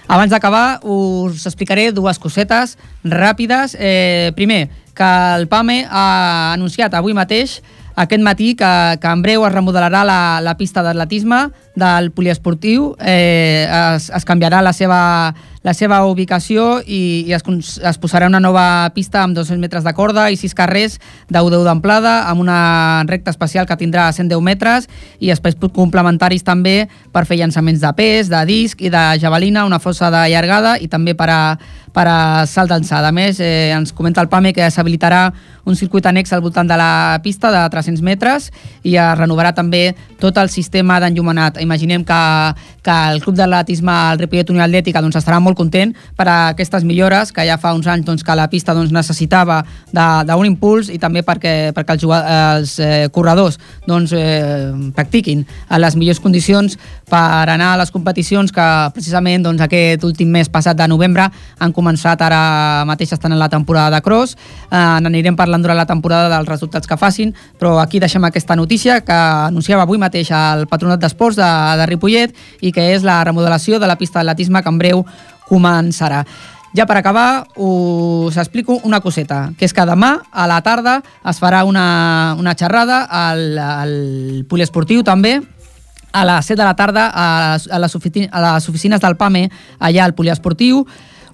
Abans d'acabar, us explicaré dues cosetes ràpides. Eh, primer, que el PAME ha anunciat avui mateix aquest matí que, que en breu es remodelarà la, la pista d'atletisme del poliesportiu, eh, es, es canviarà la seva, la seva ubicació i, i es, es posarà una nova pista amb 200 metres de corda i 6 carrers de 10 d'amplada, amb una recta especial que tindrà 110 metres i espais complementaris també per fer llançaments de pes, de disc i de javelina, una fossa de llargada i també per a, per a salt d'alçada. A més, eh, ens comenta el PAME que s'habilitarà un circuit annex al voltant de la pista de 300 metres i es renovarà també tot el sistema d'enllumenat. Imaginem que, que el Club d'Atletisme, el Ripollet Unió Atlètica, doncs estarà molt content per a aquestes millores que ja fa uns anys doncs, que la pista doncs, necessitava d'un impuls i també perquè, perquè els, els eh, corredors doncs, eh, practiquin a les millors condicions per anar a les competicions que precisament doncs, aquest últim mes passat de novembre han començat ara mateix estan en la temporada de cross. Eh, n'anirem parlant durant la temporada dels resultats que facin però aquí deixem aquesta notícia que anunciava avui mateix el Patronat d'Esports de, de Ripollet i que és la remodelació de la pista d'atletisme que en breu començarà. Ja per acabar, us explico una coseta, que és que demà a la tarda es farà una, una xerrada al, al poliesportiu també, a les 7 de la tarda a les, a les, ofici- a les oficines del PAME, allà al poliesportiu,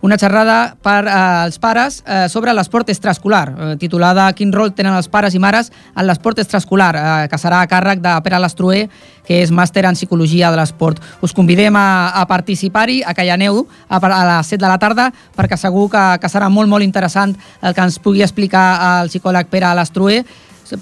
una xerrada per eh, als pares eh, sobre l'esport extraescolar, eh, titulada Quin rol tenen els pares i mares en l'esport extraescolar, que serà a càrrec de Pere Lastruer, que és màster en psicologia de l'esport. Us convidem a, a participar-hi, a que hi aneu a, a les 7 de la tarda, perquè segur que, que serà molt, molt interessant el que ens pugui explicar el psicòleg Pere Lastruer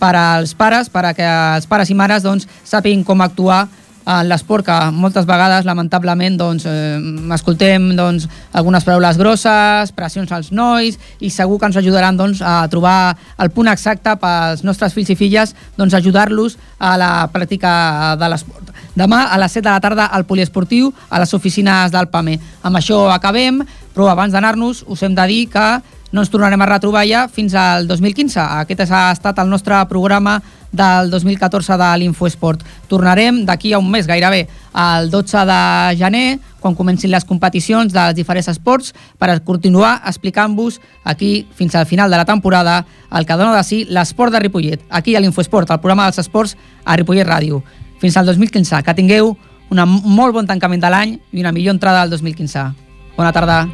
per als pares, perquè els pares i mares doncs, sàpiguin com actuar en l'esport que moltes vegades lamentablement doncs, eh, escoltem doncs, algunes paraules grosses, pressions als nois i segur que ens ajudaran doncs, a trobar el punt exacte pels nostres fills i filles doncs, ajudar-los a la pràctica de l'esport. Demà a les 7 de la tarda al poliesportiu a les oficines del PAME. Amb això acabem, però abans d'anar-nos us hem de dir que no ens tornarem a retrobar ja fins al 2015. Aquest ha estat el nostre programa del 2014 de l'Infoesport. Tornarem d'aquí a un mes gairebé, el 12 de gener, quan comencin les competicions dels diferents esports, per continuar explicant-vos aquí fins al final de la temporada el que dona de si l'esport de Ripollet, aquí a l'Infoesport, el programa dels esports a Ripollet Ràdio. Fins al 2015, que tingueu un molt bon tancament de l'any i una millor entrada al 2015. Bona tarda.